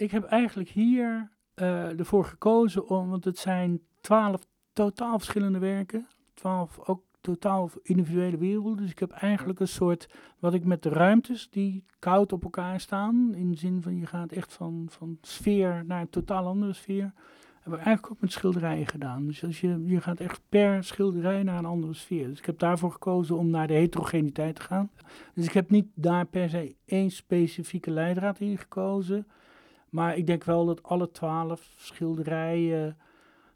ik heb eigenlijk hier eh, ervoor gekozen om... Want het zijn twaalf totaal verschillende werken. Twaalf ook totaal individuele werelden. Dus ik heb eigenlijk een soort... Wat ik met de ruimtes die koud op elkaar staan... In de zin van je gaat echt van, van sfeer naar een totaal andere sfeer... Heb ik eigenlijk ook met schilderijen gedaan. Dus als je, je gaat echt per schilderij naar een andere sfeer. Dus ik heb daarvoor gekozen om naar de heterogeniteit te gaan. Dus ik heb niet daar per se één specifieke leidraad in gekozen. Maar ik denk wel dat alle twaalf schilderijen,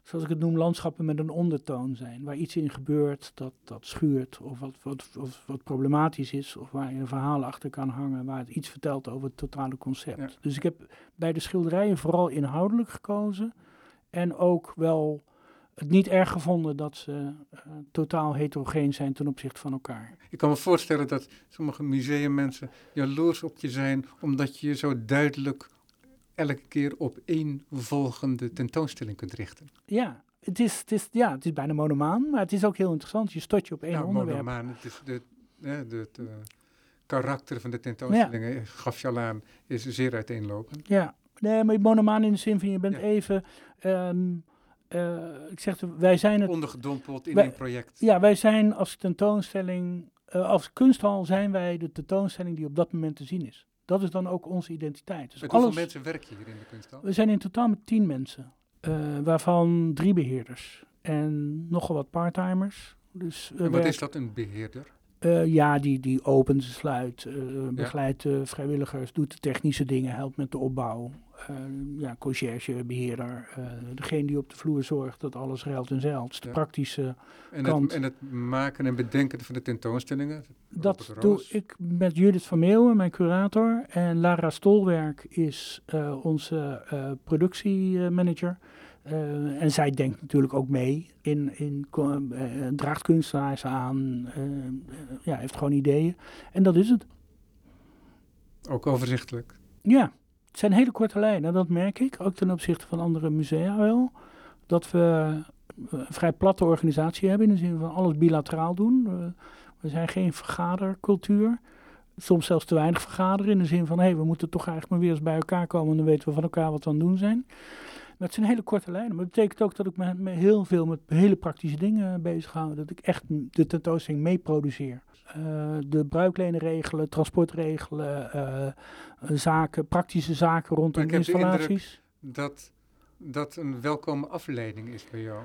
zoals ik het noem, landschappen met een ondertoon zijn. Waar iets in gebeurt dat, dat schuurt of wat, wat, of wat problematisch is. Of waar je een verhaal achter kan hangen, waar het iets vertelt over het totale concept. Ja. Dus ik heb bij de schilderijen vooral inhoudelijk gekozen. En ook wel het niet erg gevonden dat ze eh, totaal heterogeen zijn ten opzichte van elkaar. Ik kan me voorstellen dat sommige museummensen jaloers op je zijn, omdat je je zo duidelijk elke keer op één volgende tentoonstelling kunt richten. Ja, Het is, het, is, ja, het is bijna monomaan, maar het is ook heel interessant. Je stort je op één Nou, onderwerp. monomaan, het is de, de, eh, karakter van de tentoonstellingen, eh, gaf je al aan, is zeer uiteenlopend. Ja, nee, maar monomaan in de zin van je bent Ja. even... ehm, eh, ik zeg, wij zijn het Ondergedompeld in Wij- een project. Ja, wij zijn als tentoonstelling, eh, als kunsthal zijn wij de tentoonstelling die op dat moment te zien is. Dat is dan ook onze identiteit. Dus Met hoeveel alles, mensen werk je hier in de kunsthal? we zijn in totaal met tien mensen, eh, waarvan drie beheerders en nogal wat parttimers. Dus En wat is dat, een beheerder? Eh, ja, die, die opent, sluit, eh, begeleidt de vrijwilligers, doet de technische dingen, helpt met de opbouw. Ja, conciërge, beheerder, eh, degene die op de vloer zorgt dat alles ruilt en zeilt. Dus de Ja. praktische En Kant. het, en het maken en bedenken van de tentoonstellingen? Dat doe ik met Judith van Meeuwen, mijn curator. En Lara Stolwerk is onze productiemanager. Eh, en zij denkt natuurlijk ook mee in, in eh, draagt kunstenaars aan, eh, ja, heeft gewoon ideeën. En dat is het. Ook overzichtelijk. Ja, het zijn hele korte lijnen, dat merk ik. Ook ten opzichte van andere musea wel. Dat we een vrij platte organisatie hebben, in de zin van alles bilateraal doen. We, we zijn geen vergadercultuur. Soms zelfs te weinig vergaderen, in de zin van... hé, hey, we moeten toch eigenlijk maar weer eens bij elkaar komen... en dan weten we van elkaar wat we aan het doen zijn. Maar het zijn hele korte lijnen. Maar dat betekent ook dat ik me, me heel veel met hele praktische dingen bezig hou. Dat ik echt de tentoonstelling mee produceer. Eh, de bruiklenen regelen, transport regelen, eh, zaken, praktische zaken rondom installaties. Dat dat een welkome afleiding is bij jou.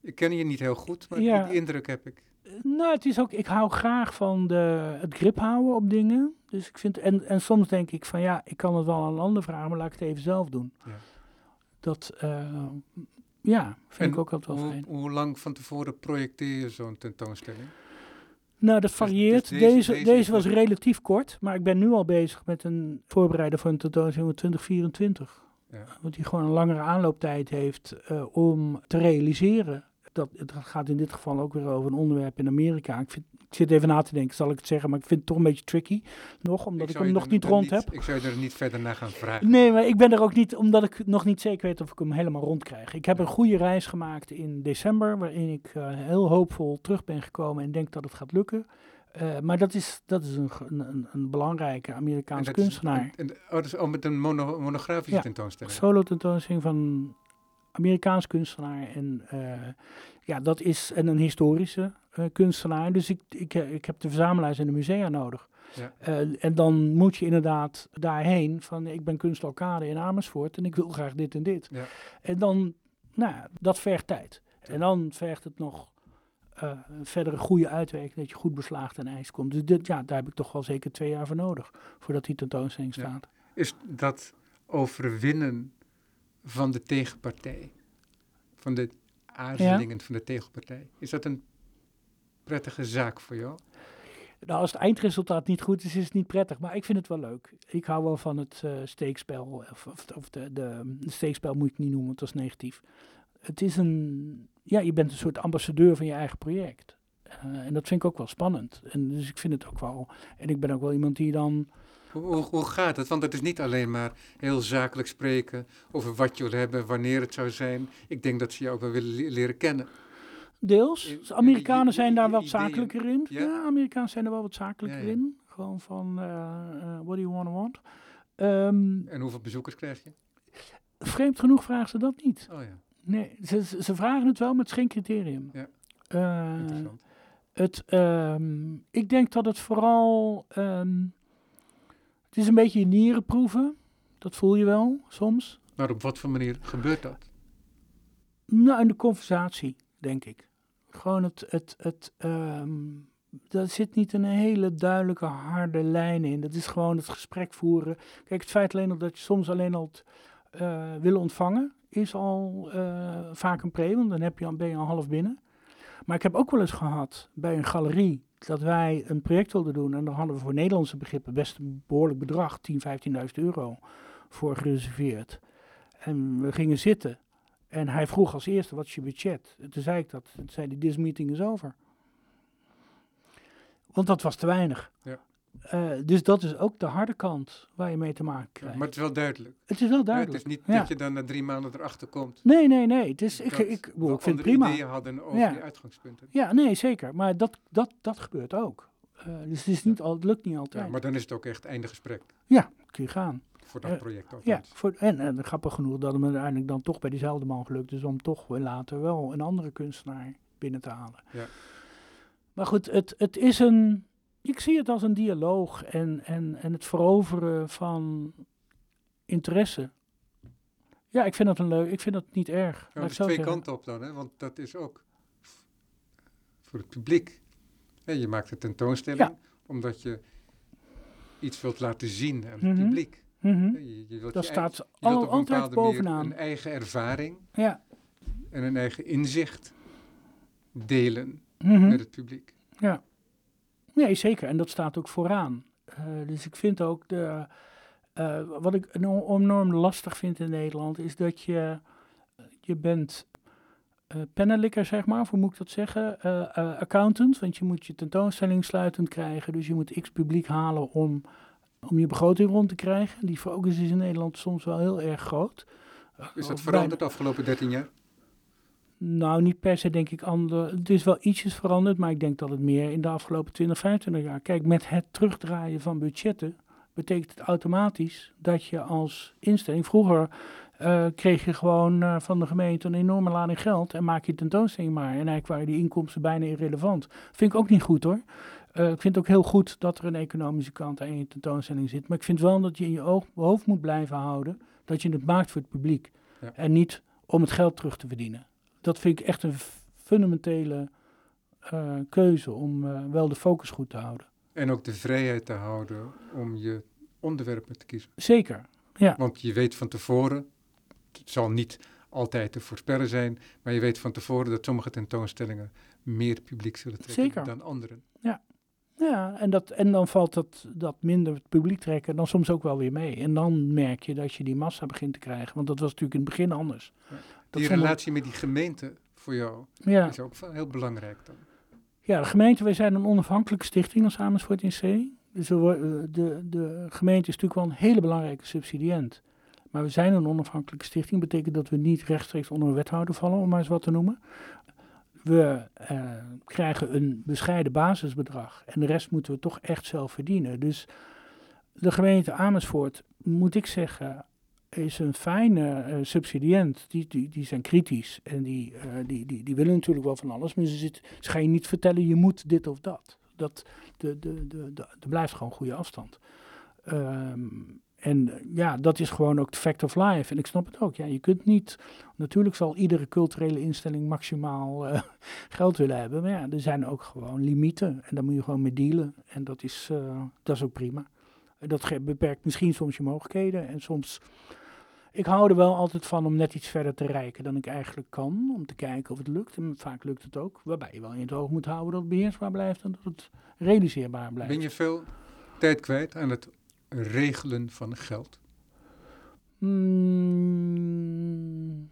Ik ken je niet heel goed, maar Ja. die indruk heb ik. Nou, het is ook, ik hou graag van de, het grip houden op dingen. Dus ik vind, en, en soms denk ik van ja, ik kan het wel aan een ander vragen, maar laat ik het even zelf doen. Ja. Dat, eh, ja, vind En ik ook altijd wel fijn. hoe lang van tevoren projecteer je zo'n tentoonstelling? Nou, dat varieert. dus deze, deze- deze, deze is was relatief kort, maar ik ben nu al bezig met een voorbereiden voor een tentoonstelling van 2024. Ja. Want die gewoon een langere aanlooptijd heeft eh, om te realiseren. Dat, het gaat in dit geval ook weer over een onderwerp in Amerika. Ik, vind, ik zit even na te denken, zal ik het zeggen, maar ik vind het toch een beetje tricky nog, omdat ik, hem nog niet rond heb. Ik zou je er niet verder naar gaan vragen. Nee, maar ik ben er ook niet, omdat ik nog niet zeker weet of ik hem helemaal rond krijg. Ik heb een goede reis gemaakt in december, waarin ik eh, heel hoopvol terug ben gekomen en denk dat het gaat lukken. Eh, maar dat is, dat is een, een, een belangrijke Amerikaanse dat is- kunstenaar. en- oh, dat is al met een mono- monografische Ja. tentoonstelling. Solo tentoonstelling van Amerikaans kunstenaar. En eh, ja, dat is en een historische kunstenaar. Dus ik, ik, eh, ik heb de verzamelaars en de musea nodig. Ja. Eh, en dan moet je inderdaad daarheen van ik ben kunstalkade in Amersfoort en ik wil graag dit en dit. Ja. En dan, nou ja, dat vergt tijd. En dan vergt het nog eh verdere goede uitwerking dat je goed beslaagd aan ijs komt. Dus dit, ja, daar heb ik toch wel zeker twee jaar voor nodig voordat die tentoonstelling staat. Is dat overwinnen van de tegenpartij, van de aarzelingen van de tegenpartij, is dat een prettige zaak voor jou? Nou, als het eindresultaat niet goed is, is het niet prettig. Maar ik vind het wel leuk. Ik hou wel van het eh, steekspel. Of, of, of de, de, de steekspel moet ik niet noemen, want dat is negatief. Het is een... Ja, je bent een soort ambassadeur van je eigen project. Eh, en dat vind ik ook wel spannend. En dus ik vind het ook wel... En ik ben ook wel iemand die dan... Hoe, hoe, hoe gaat het? Want het is niet alleen maar heel zakelijk spreken over wat je wil hebben, wanneer het zou zijn. Ik denk dat ze jou ook wel willen le- leren kennen. Deels. In- Dus Amerikanen zijn daar wat zakelijker in. Ja? Amerikanen zijn er wel wat zakelijker in. Gewoon van, eh, eh, what do you want to want? Ehm, En hoeveel bezoekers krijg je? vreemd genoeg vragen ze dat niet. Oh ja, Nee, ze, ze vragen het wel, maar het is geen criterium. Ja. Eh, interessant. het, ehm, ik denk dat het vooral... ehm, het is een beetje je nieren proeven. Dat voel je wel, soms. Maar op wat voor manier gebeurt dat? Nou, in de conversatie, denk ik. Gewoon het... het, het ehm, daar zit niet een hele duidelijke, harde lijn in. Dat is gewoon het gesprek voeren. Kijk, het feit alleen al dat je soms alleen al eh, willen ontvangen... is al eh, vaak een pre, want dan heb je, ben je al half binnen. Maar ik heb ook wel eens gehad bij een galerie... dat wij een project wilden doen... en daar hadden we voor Nederlandse begrippen best een behoorlijk bedrag... 10.000, 15.000 euro voor gereserveerd. En we gingen zitten... En hij vroeg als eerste, wat is je budget? En toen zei ik dat. Toen zei hij, this meeting is over. Want dat was te weinig. Ja. Eh, dus dat is ook de harde kant waar je mee te maken krijgt. Maar het is wel duidelijk. het is wel Ja, duidelijk. het is niet Ja. dat je dan na drie maanden erachter komt. Nee, nee, nee. Het is, ik, ik, ik, we ik vind het prima. ideeën hadden over Ja. die uitgangspunten. Ja, nee, zeker. Maar dat, dat, dat gebeurt ook. Eh, dus het, is niet al, het lukt niet altijd. Ja, Ja, maar dan is het ook echt einde gesprek kun je gaan. Voor dat Eh, project. Althans. Ja, voor, en, en grappig genoeg dat het me uiteindelijk dan toch bij diezelfde man gelukt is om toch weer later wel een andere kunstenaar binnen te halen. Ja. Maar goed, het, het is een. Ik zie het als een dialoog en, en, en het veroveren van interesse. Ja, ik vind dat een leuk. Ik vind dat niet erg. Ja, dus twee zeggen. kanten op dan, hè? want dat is ook voor het publiek. Hè, je maakt een tentoonstelling omdat je iets wilt laten zien aan het Mhm. publiek. Hè, Je, je wilt Dat je staat je al, altijd bovenaan. een eigen ervaring Ja. en een eigen inzicht delen Mhm. met het publiek. Ja, nee, zeker. En dat staat ook vooraan. Eh, dus ik vind ook de. eh, wat ik enorm, lastig vind in Nederland is dat je. Je bent pennenlikker, zeg maar, hoe moet ik dat zeggen? Accountant, want je moet je tentoonstelling sluitend krijgen. Dus je moet x publiek halen om, om je begroting rond te krijgen. Die focus is in Nederland soms wel heel erg groot. Is dat veranderd de afgelopen 13 jaar? nou, niet per se denk ik ander. Het is wel ietsjes veranderd, maar ik denk dat het meer in de afgelopen 20, 25 jaar. Kijk, met het terugdraaien van budgetten betekent het automatisch dat je als instelling. Vroeger eh, kreeg je gewoon eh, van de gemeente een enorme lading geld en maak je tentoonstelling maar. En eigenlijk waren die inkomsten bijna irrelevant. Vind ik ook niet goed hoor. Eh, ik vind het ook heel goed dat er een economische kant aan je tentoonstelling zit. Maar ik vind wel dat je in je oog, hoofd moet blijven houden dat je het maakt voor het publiek. Ja. En niet om het geld terug te verdienen dat vind ik echt een fundamentele eh, keuze om eh, wel de focus goed te houden. En ook de vrijheid te houden om je onderwerpen te kiezen. Zeker. Want je weet van tevoren, het zal niet altijd te voorspellen zijn, maar je weet van tevoren dat sommige tentoonstellingen meer publiek zullen trekken Zeker. dan anderen. Ja, en, dat, en dan valt dat, dat minder het publiek trekken dan soms ook wel weer mee. En dan merk je dat je die massa begint te krijgen. Want dat was natuurlijk in het begin anders. Ja. Die relatie met die gemeente voor jou Ja. is ook heel belangrijk dan. ja, de gemeente, wij zijn een onafhankelijke stichting als Amersfoort in C. Dus we worden- de, de gemeente is natuurlijk wel een hele belangrijke subsidiënt. Maar we zijn een onafhankelijke stichting. betekent dat we niet rechtstreeks onder een wethouder vallen, om maar eens wat te noemen. We eh, krijgen een bescheiden basisbedrag. En de rest moeten we toch echt zelf verdienen. Dus de gemeente Amersfoort, moet ik zeggen, is een fijne eh, subsidiënt. Die, die, die zijn kritisch en die, eh, die, die, die willen natuurlijk wel van alles. Maar ze, zit, ze gaan je niet vertellen, je moet dit of dat. dat de, de, de, de, blijft gewoon goede afstand. Ehm, en eh, ja, dat is gewoon ook de fact of life. En ik snap het ook. Ja, je kunt niet. Natuurlijk zal iedere culturele instelling maximaal eh, geld willen hebben. Maar ja, er zijn ook gewoon limieten. En daar moet je gewoon mee dealen. En dat is, eh, dat is ook prima. Dat beperkt misschien soms je mogelijkheden. En soms. Ik hou er wel altijd van om net iets verder te reiken dan ik eigenlijk kan. Om te kijken of het lukt. En vaak lukt het ook. Waarbij je wel in het oog moet houden dat het beheersbaar blijft en dat het realiseerbaar blijft. Ben je veel tijd kwijt aan het regelen van geld? Mm,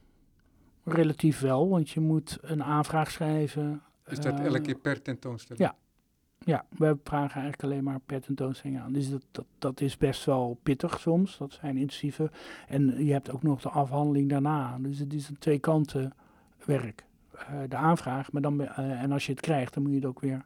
relatief wel, want je moet een aanvraag schrijven. Is dat Eh, elke keer per tentoonstelling? ja. Ja, we vragen eigenlijk alleen maar per tentoonstelling aan. Dus dat, dat, dat is best wel pittig soms. Dat zijn intensieve. En je hebt ook nog de afhandeling daarna. Dus het is een twee kanten werk. Eh, de aanvraag, maar dan, eh, en als je het krijgt, dan moet je het ook weer.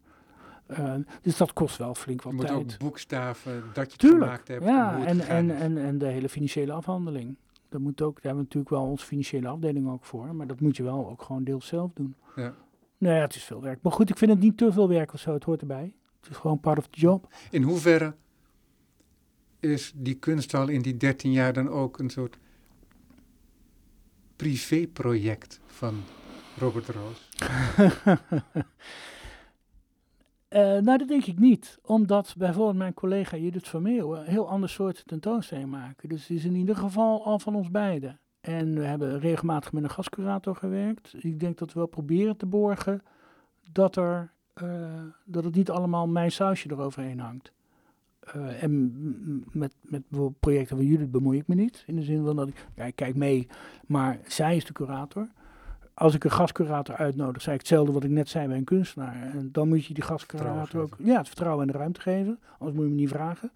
Dus dat kost wel flink Je wat moet tijd. ook boekstaven dat je het Tuurlijk. gemaakt hebt. Ja, en, en, en, en de hele financiële afhandeling. Dat moet ook, daar hebben we natuurlijk wel onze financiële afdeling ook voor. Maar dat moet je wel ook gewoon deels zelf doen. Ja. Nee, ja, het is veel werk. Maar goed, ik vind het niet te veel werk of zo. Het hoort erbij. Het is gewoon part of the job. In hoeverre is die kunsthal in die 13 jaar dan ook een soort privéproject van Robert Roos? Eh, nou, dat denk ik niet. Omdat bijvoorbeeld mijn collega Judith een heel ander soort tentoonstelling maken. Dus het is in ieder geval al van ons beiden. En we hebben regelmatig met een gastcurator gewerkt. Ik denk dat we wel proberen te borgen dat, er, eh, dat het niet allemaal mijn sausje eroverheen hangt. Eh, en met, met projecten van Judith bemoei ik me niet. In de zin van dat ik, ik kijk mee, maar zij is de curator. Als ik een gastcurator uitnodig, zei ik hetzelfde wat ik net zei bij een kunstenaar. En dan moet je die gastcurator ook ja, het vertrouwen en de ruimte geven. Anders moet je me niet vragen.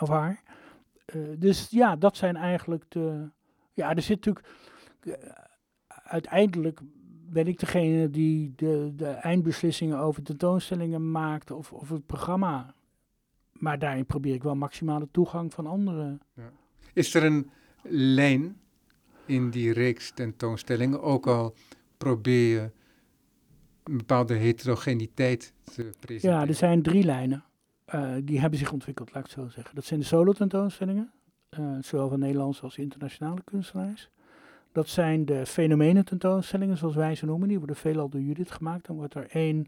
Of haar. Eh, dus ja, dat zijn eigenlijk de. Ja, er zit natuurlijk. eh, uiteindelijk ben ik degene die de, de eindbeslissingen over tentoonstellingen maakt of, of het programma. Maar daarin probeer ik wel maximale toegang van anderen. Is er een lijn in die reeks tentoonstellingen, ook al probeer je een bepaalde heterogeniteit te presenteren? Ja, er zijn drie lijnen. Eh, die hebben zich ontwikkeld, laat ik het zo zeggen. Dat zijn de solo tentoonstellingen, eh, zowel van Nederlandse als internationale kunstenaars. Dat zijn de fenomenen tentoonstellingen, zoals wij ze noemen. Die worden veelal door Judith gemaakt. Dan wordt er één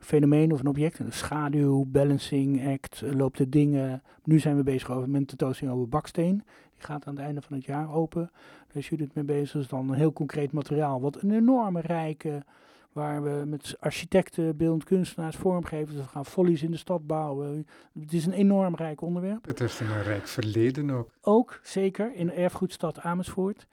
fenomeen of een object, een schaduw, balancing act, eh, loopt de dingen. Nu zijn we bezig over, met een tentoonstelling over baksteen. Die gaat aan het einde van het jaar open. Daar is Judith mee bezig. Dat is dan een heel concreet materiaal. Wat een enorme rijke, waar we met architecten, beeldend kunstenaars, vormgevers, we gaan follies in de stad bouwen. Het is een enorm rijk onderwerp. Het is een rijk verleden ook. Ook, zeker, in de erfgoedstad Amersfoort.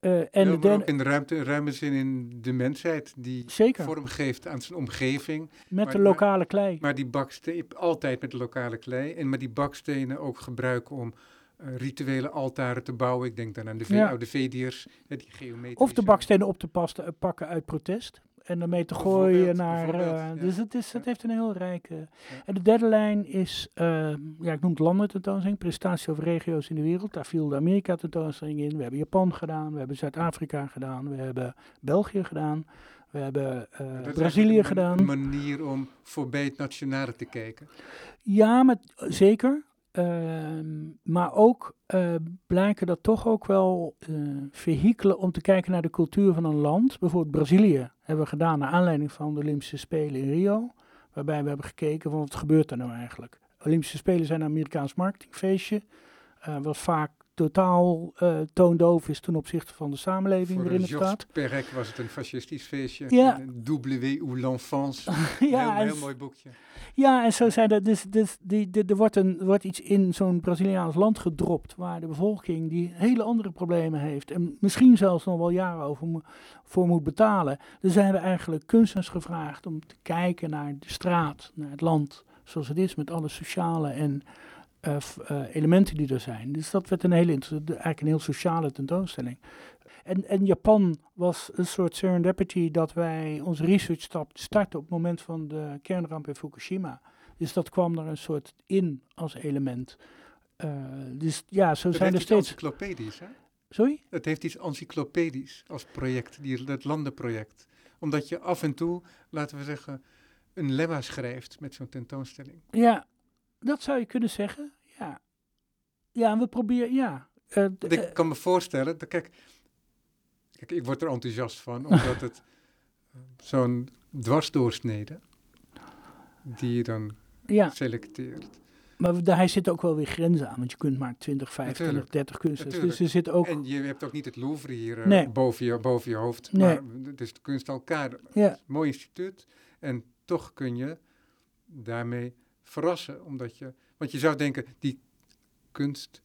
Eh, en de ook in de ruimte, ruime zin in de mensheid die zeker, vorm geeft aan zijn omgeving. met maar- de lokale klei. Maar die bakstenen, altijd met de lokale klei. En maar die bakstenen ook gebruiken om eh, rituele altaren te bouwen. Ik denk dan aan de ve- Ja. oude Vediërs, die geometrische. Of de bakstenen op te pasten, eh, pakken uit protest. En daarmee te gooien naar. eh, ja. Dus het, is, het heeft een heel rijke. En de derde lijn is, eh, ja, ik noem het landen tentoonstelling, presentatie over regio's in de wereld. Daar viel de Amerika tentoonstelling in. We hebben Japan gedaan, we hebben Zuid-Afrika gedaan, we hebben België gedaan, we hebben eh, Brazilië gedaan. Een manier om voorbij het nationale te kijken. Ja, maar, zeker. Ehm, maar ook eh, blijken dat toch ook wel eh vehikelen om te kijken naar de cultuur van een land. Bijvoorbeeld Brazilië hebben we gedaan naar aanleiding van de Olympische Spelen in Rio. Waarbij we hebben gekeken van wat gebeurt er nou eigenlijk. Olympische Spelen zijn een Amerikaans marketingfeestje. eh, wat vaak totaal eh, toondoof is ten opzichte van de samenleving Voor waarin het staat. Perec was het een fascistisch feestje. Ja. W ou l'enfance. ja, heel, heel mooi boekje. Ja, en zo zijn er dus, dus die, die, er wordt, een, wordt iets in zo'n Braziliaans land gedropt waar de bevolking die hele andere problemen heeft en misschien zelfs nog wel jaren over mo- voor moet betalen. Dus zij hebben eigenlijk kunstenaars gevraagd om te kijken naar de straat, naar het land zoals het is met alle sociale en eh, eh, elementen die er zijn. Dus dat werd een hele, eigenlijk een heel sociale tentoonstelling. En, en Japan was een soort serendipity dat wij onze research stap starten op het moment van de kernramp in Fukushima. Dus dat kwam er een soort in als element. Eh, dus ja, zo Het zijn heeft er iets steeds. encyclopedisch, hè? Sorry? Het heeft iets encyclopedisch als project, die, dat landenproject. Omdat je af en toe, laten we zeggen, een lemma schrijft met zo'n tentoonstelling. Ja, dat zou je kunnen zeggen. Ja, ja en we proberen, ja. Eh, ik eh, kan me voorstellen, dat, kijk, kijk, ik word er enthousiast van, omdat het eh, zo'n dwarsdoorsnede, die je dan ja, selecteert. maar daar zitten ook wel weer grenzen aan. Want je kunt maar 20, 25, Natuurlijk. 30 kunstenaars. Dus er zit ook... En je hebt ook niet het Louvre hier Nee. boven, je, boven je hoofd, Nee. maar het is de kunst elkaar. Ja, Mooi instituut. En toch kun je daarmee verrassen. Omdat je, want je zou denken, die kunstwereld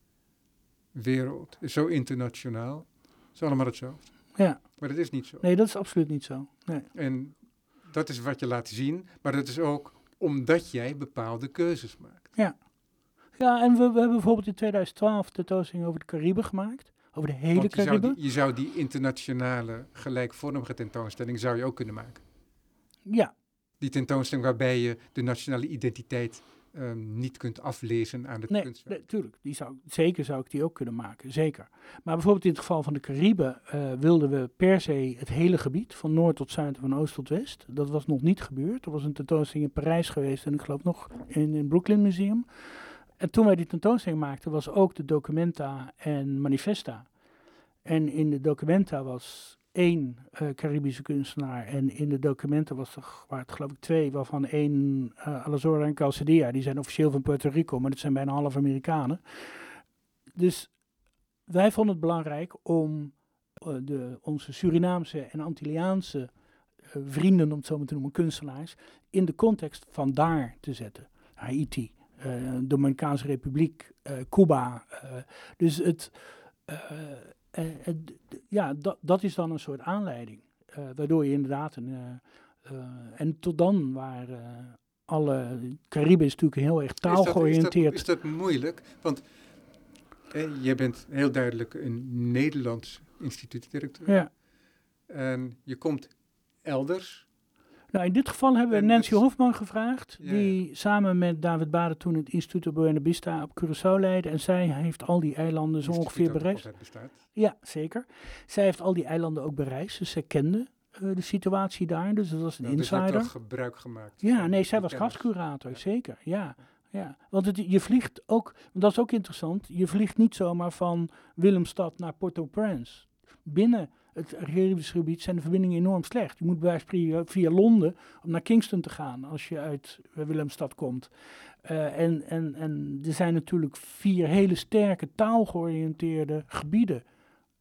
is zo internationaal. Het is allemaal hetzelfde. ja. Maar dat is niet zo. Nee, dat is absoluut niet zo. Nee. En dat is wat je laat zien. Maar dat is ook omdat jij bepaalde keuzes maakt. Ja, en we, we hebben bijvoorbeeld in 2012 de tentoonstelling over de Cariben gemaakt. Over de hele je zou, Cariben. die, je zou die internationale gelijkvormige tentoonstelling zou je ook kunnen maken. Ja, Die tentoonstelling waarbij je de nationale identiteit ehm, niet kunt aflezen aan het nee, kunstwerk. nee, tuurlijk. Die zou, zeker zou ik die ook kunnen maken, zeker. Maar bijvoorbeeld in het geval van de Cariben eh, wilden we per se het hele gebied, van noord tot zuid en van oost tot west. Dat was nog niet gebeurd. Er was een tentoonstelling in Parijs geweest en ik geloof nog in het Brooklyn Museum. En toen wij die tentoonstelling maakten, was ook de Documenta en Manifesta. En in de Documenta was één eh, Caribische kunstenaar. En in de Documenta was er, waren het geloof ik twee, waarvan één uh, Alazora en Calcedia. Die zijn officieel van Puerto Rico, maar dat zijn bijna half Amerikanen. Dus wij vonden het belangrijk om uh, de, onze Surinaamse en Antilliaanse vrienden, om het zo maar te noemen, kunstenaars, in de context van daar te zetten. Haiti, Dominicaanse Republiek, Cuba. Dus het, ja, dat, dat is dan een soort aanleiding. Eh, waardoor je inderdaad een. eh, eh, en tot dan waren alle. Cariben is natuurlijk heel erg taalgeoriënteerd. Is dat, is dat moeilijk? Want eh, je bent heel duidelijk een Nederlands instituutdirecteur. Ja. En je komt elders. Nou, in dit geval hebben we Nancy Hofman gevraagd, Ja, die samen met David Baden toen het instituut op Buena Vista op Curaçao leidde. En zij heeft al die eilanden zo ongeveer bereisd. Ja, zeker. Zij heeft al die eilanden ook bereisd, dus zij kende eh, de situatie daar. Dus dat was een Nou, dus insider. gebruik gemaakt. Ja, nee, zij was gastcurator, Ja. zeker. Ja, ja. Want het, je vliegt ook, want dat is ook interessant, je vliegt niet zomaar van Willemstad naar Port-au-Prince. Binnen het Caribisch gebied zijn de verbindingen enorm slecht. Je moet bij via Londen om naar Kingston te gaan als je uit Willemstad komt. Eh, en, en, en er zijn natuurlijk vier hele sterke taalgeoriënteerde gebieden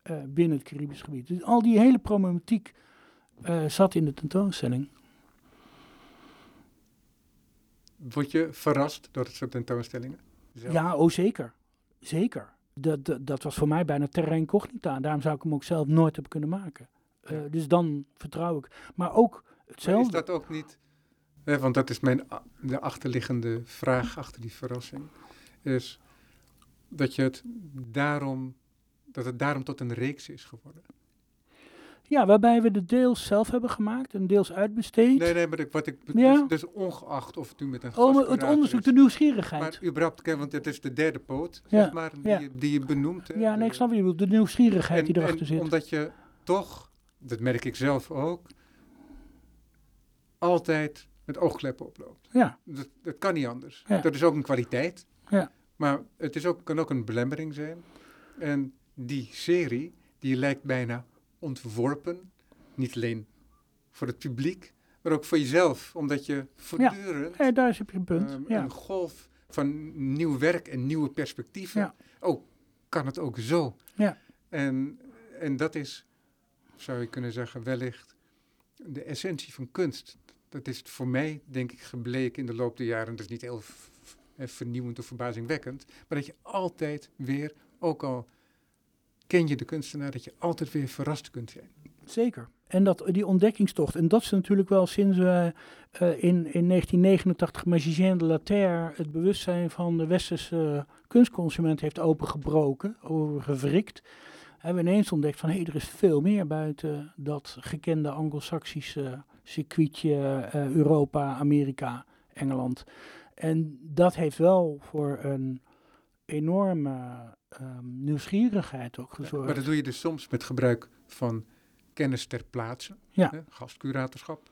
eh, binnen het Caribisch gebied. Dus al die hele problematiek eh, zat in de tentoonstelling. Word je verrast door het soort tentoonstellingen? Zelf? Ja, oh zeker. Zeker. Dat, dat, dat was voor mij bijna terra incognita. Daarom zou ik hem ook zelf nooit hebben kunnen maken. Eh, Ja. Dus dan vertrouw ik. Maar ook Maar is hetzelfde. dat ook niet, hè, want dat is mijn, de achterliggende vraag achter die verrassing, is dat je het daarom, dat het daarom tot een reeks is geworden. Ja, waarbij we de deels zelf hebben gemaakt en deels uitbesteed. Nee, nee, maar ik- wat ik, Ja. dus, dus ongeacht of het nu met een oh, het onderzoek, is, de nieuwsgierigheid. Maar überhaupt, want het is de derde poot, Ja, zeg maar, die, ja. je, die je benoemt. hè, ja, nee, ik snap wat je bedoelt. De nieuwsgierigheid en- die erachter en zit. Omdat je toch, dat merk ik zelf ook, altijd met oogkleppen oploopt. Ja, Dat, dat kan niet anders. Dat is ook een kwaliteit. Ja. Maar het is ook, kan ook een belemmering zijn. En die serie, die lijkt bijna ontworpen. Niet alleen voor het publiek, maar ook voor jezelf. Omdat je voortdurend eh, daar heb je een punt. ehm, ja. een golf van nieuw werk en nieuwe perspectieven. Ja. Oh, kan het ook zo? Ja. En, en dat is, zou je kunnen zeggen, wellicht de essentie van kunst. Dat is voor mij, denk ik, gebleken in de loop der jaren. Dat is niet heel vernieuwend of verbazingwekkend. Maar dat je altijd weer, ook al ken je de kunstenaar, dat je altijd weer verrast kunt zijn. Zeker. En dat, die ontdekkingstocht. En dat is natuurlijk wel sinds we eh, in, in 1989 Magicien de la Terre het bewustzijn van de westerse kunstconsument heeft opengebroken, overgewrikt. Hebben we ineens ontdekt van hé, er is veel meer buiten dat gekende Anglo-Saxische circuitje eh, Europa, Amerika, Engeland. En dat heeft wel voor een enorme ehm, nieuwsgierigheid ook gezorgd. Maar dat doe je dus soms met gebruik van kennis ter plaatse, Ja. hè, gastcuratorschap.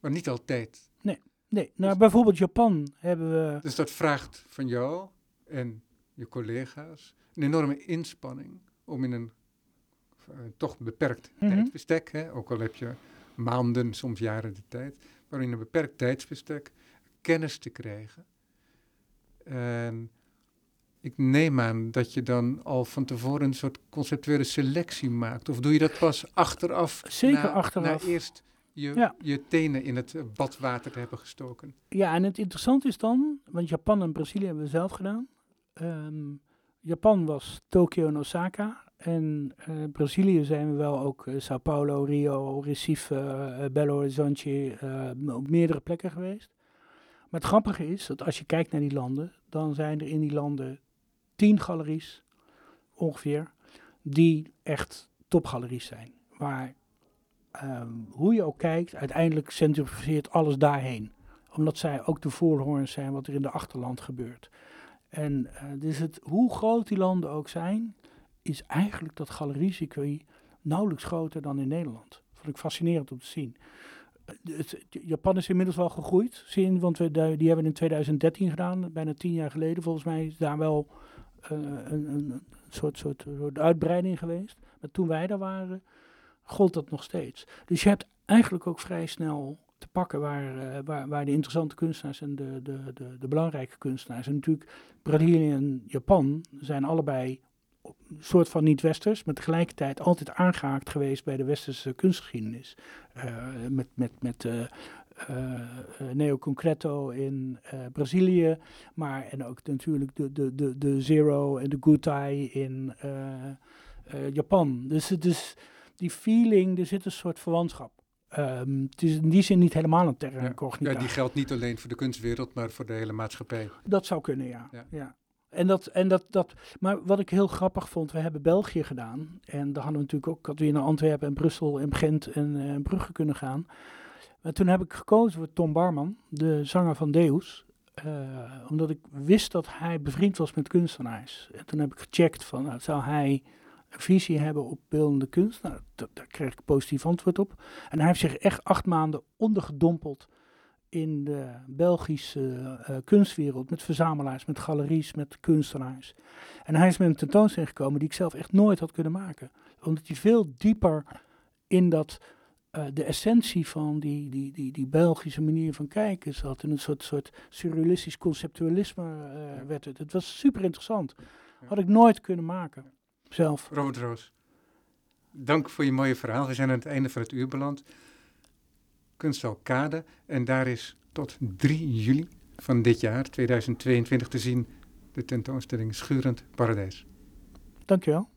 Maar niet altijd. Nee, nou Dus- bijvoorbeeld Japan hebben we. Dus dat vraagt van jou en je collega's een enorme inspanning om in een eh, toch beperkt Mhm. tijdsbestek, hè, ook al heb je maanden, soms jaren de tijd, maar in een beperkt tijdsbestek kennis te krijgen. En ik neem aan dat je dan al van tevoren een soort conceptuele selectie maakt. Of doe je dat pas achteraf? Zeker na, achteraf. Na eerst je, Ja. je tenen in het badwater te hebben gestoken. Ja, en het interessante is dan, want Japan en Brazilië hebben we zelf gedaan. Ehm, Japan was Tokio en Osaka. En eh, Brazilië zijn we wel ook eh, Sao Paulo, Rio, Recife, eh, Belo Horizonte, op meerdere plekken geweest. Maar het grappige is dat als je kijkt naar die landen, dan zijn er in die landen tien galeries ongeveer, die echt topgaleries zijn. Waar ehm, hoe je ook kijkt, uiteindelijk centrifugeert alles daarheen. Omdat zij ook de voorhoorns zijn wat er in de achterland gebeurt. En eh, dus het, hoe groot die landen ook zijn, is eigenlijk dat galeriecircuit nauwelijks groter dan in Nederland. Vond ik fascinerend om te zien. Eh, Japan is inmiddels wel gegroeid, zien, want we, die hebben in 2013 gedaan, bijna tien jaar geleden. Volgens mij is daar wel een, een, soort, soort, soort uitbreiding geweest. Maar toen wij daar waren, gold dat nog steeds. Dus je hebt eigenlijk ook vrij snel te pakken waar, eh, waar, waar de interessante kunstenaars en de, de, de, de belangrijke kunstenaars. En natuurlijk Brazilië en Japan zijn allebei een soort van niet-westers, maar tegelijkertijd altijd aangehaakt geweest bij de westerse kunstgeschiedenis. Eh, met met, met eh, eh, eh, Neo Concreto in eh, Brazilië, maar en ook natuurlijk de, de, de, de Zero en de Gutai in Japan. Dus het is die feeling, er zit een soort verwantschap. Ehm, het is in die zin niet helemaal een terra incognita. Ja, die geldt niet alleen voor de kunstwereld, maar voor de hele maatschappij. Dat zou kunnen, ja. Ja. ja. En dat, en dat, dat, maar wat ik heel grappig vond, we hebben België gedaan. En daar hadden we natuurlijk ook, hadden we naar Antwerpen en Brussel en Gent en eh, Brugge kunnen gaan. Toen heb ik gekozen voor Tom Barman, de zanger van Deus. eh, omdat ik wist dat hij bevriend was met kunstenaars. En toen heb ik gecheckt van, nou, zou hij een visie hebben op beeldende kunst? Nou, daar kreeg ik positief antwoord op. En hij heeft zich echt acht maanden ondergedompeld in de Belgische eh, kunstwereld. Met verzamelaars, met galeries, met kunstenaars. En hij is met een tentoonstelling gekomen die ik zelf echt nooit had kunnen maken. Omdat hij veel dieper in dat, eh, de essentie van die, die, die, die Belgische manier van kijken zat. In een soort, soort surrealistisch conceptualisme eh, werd het. Het was super interessant. Had ik nooit kunnen maken. Zelf. Robert Roos, dank voor je mooie verhaal. We zijn aan het einde van het uur beland. Kunsthal Kade. En daar is tot 3 juli van dit jaar, 2022, te zien de tentoonstelling Schurend Paradijs. Dankjewel.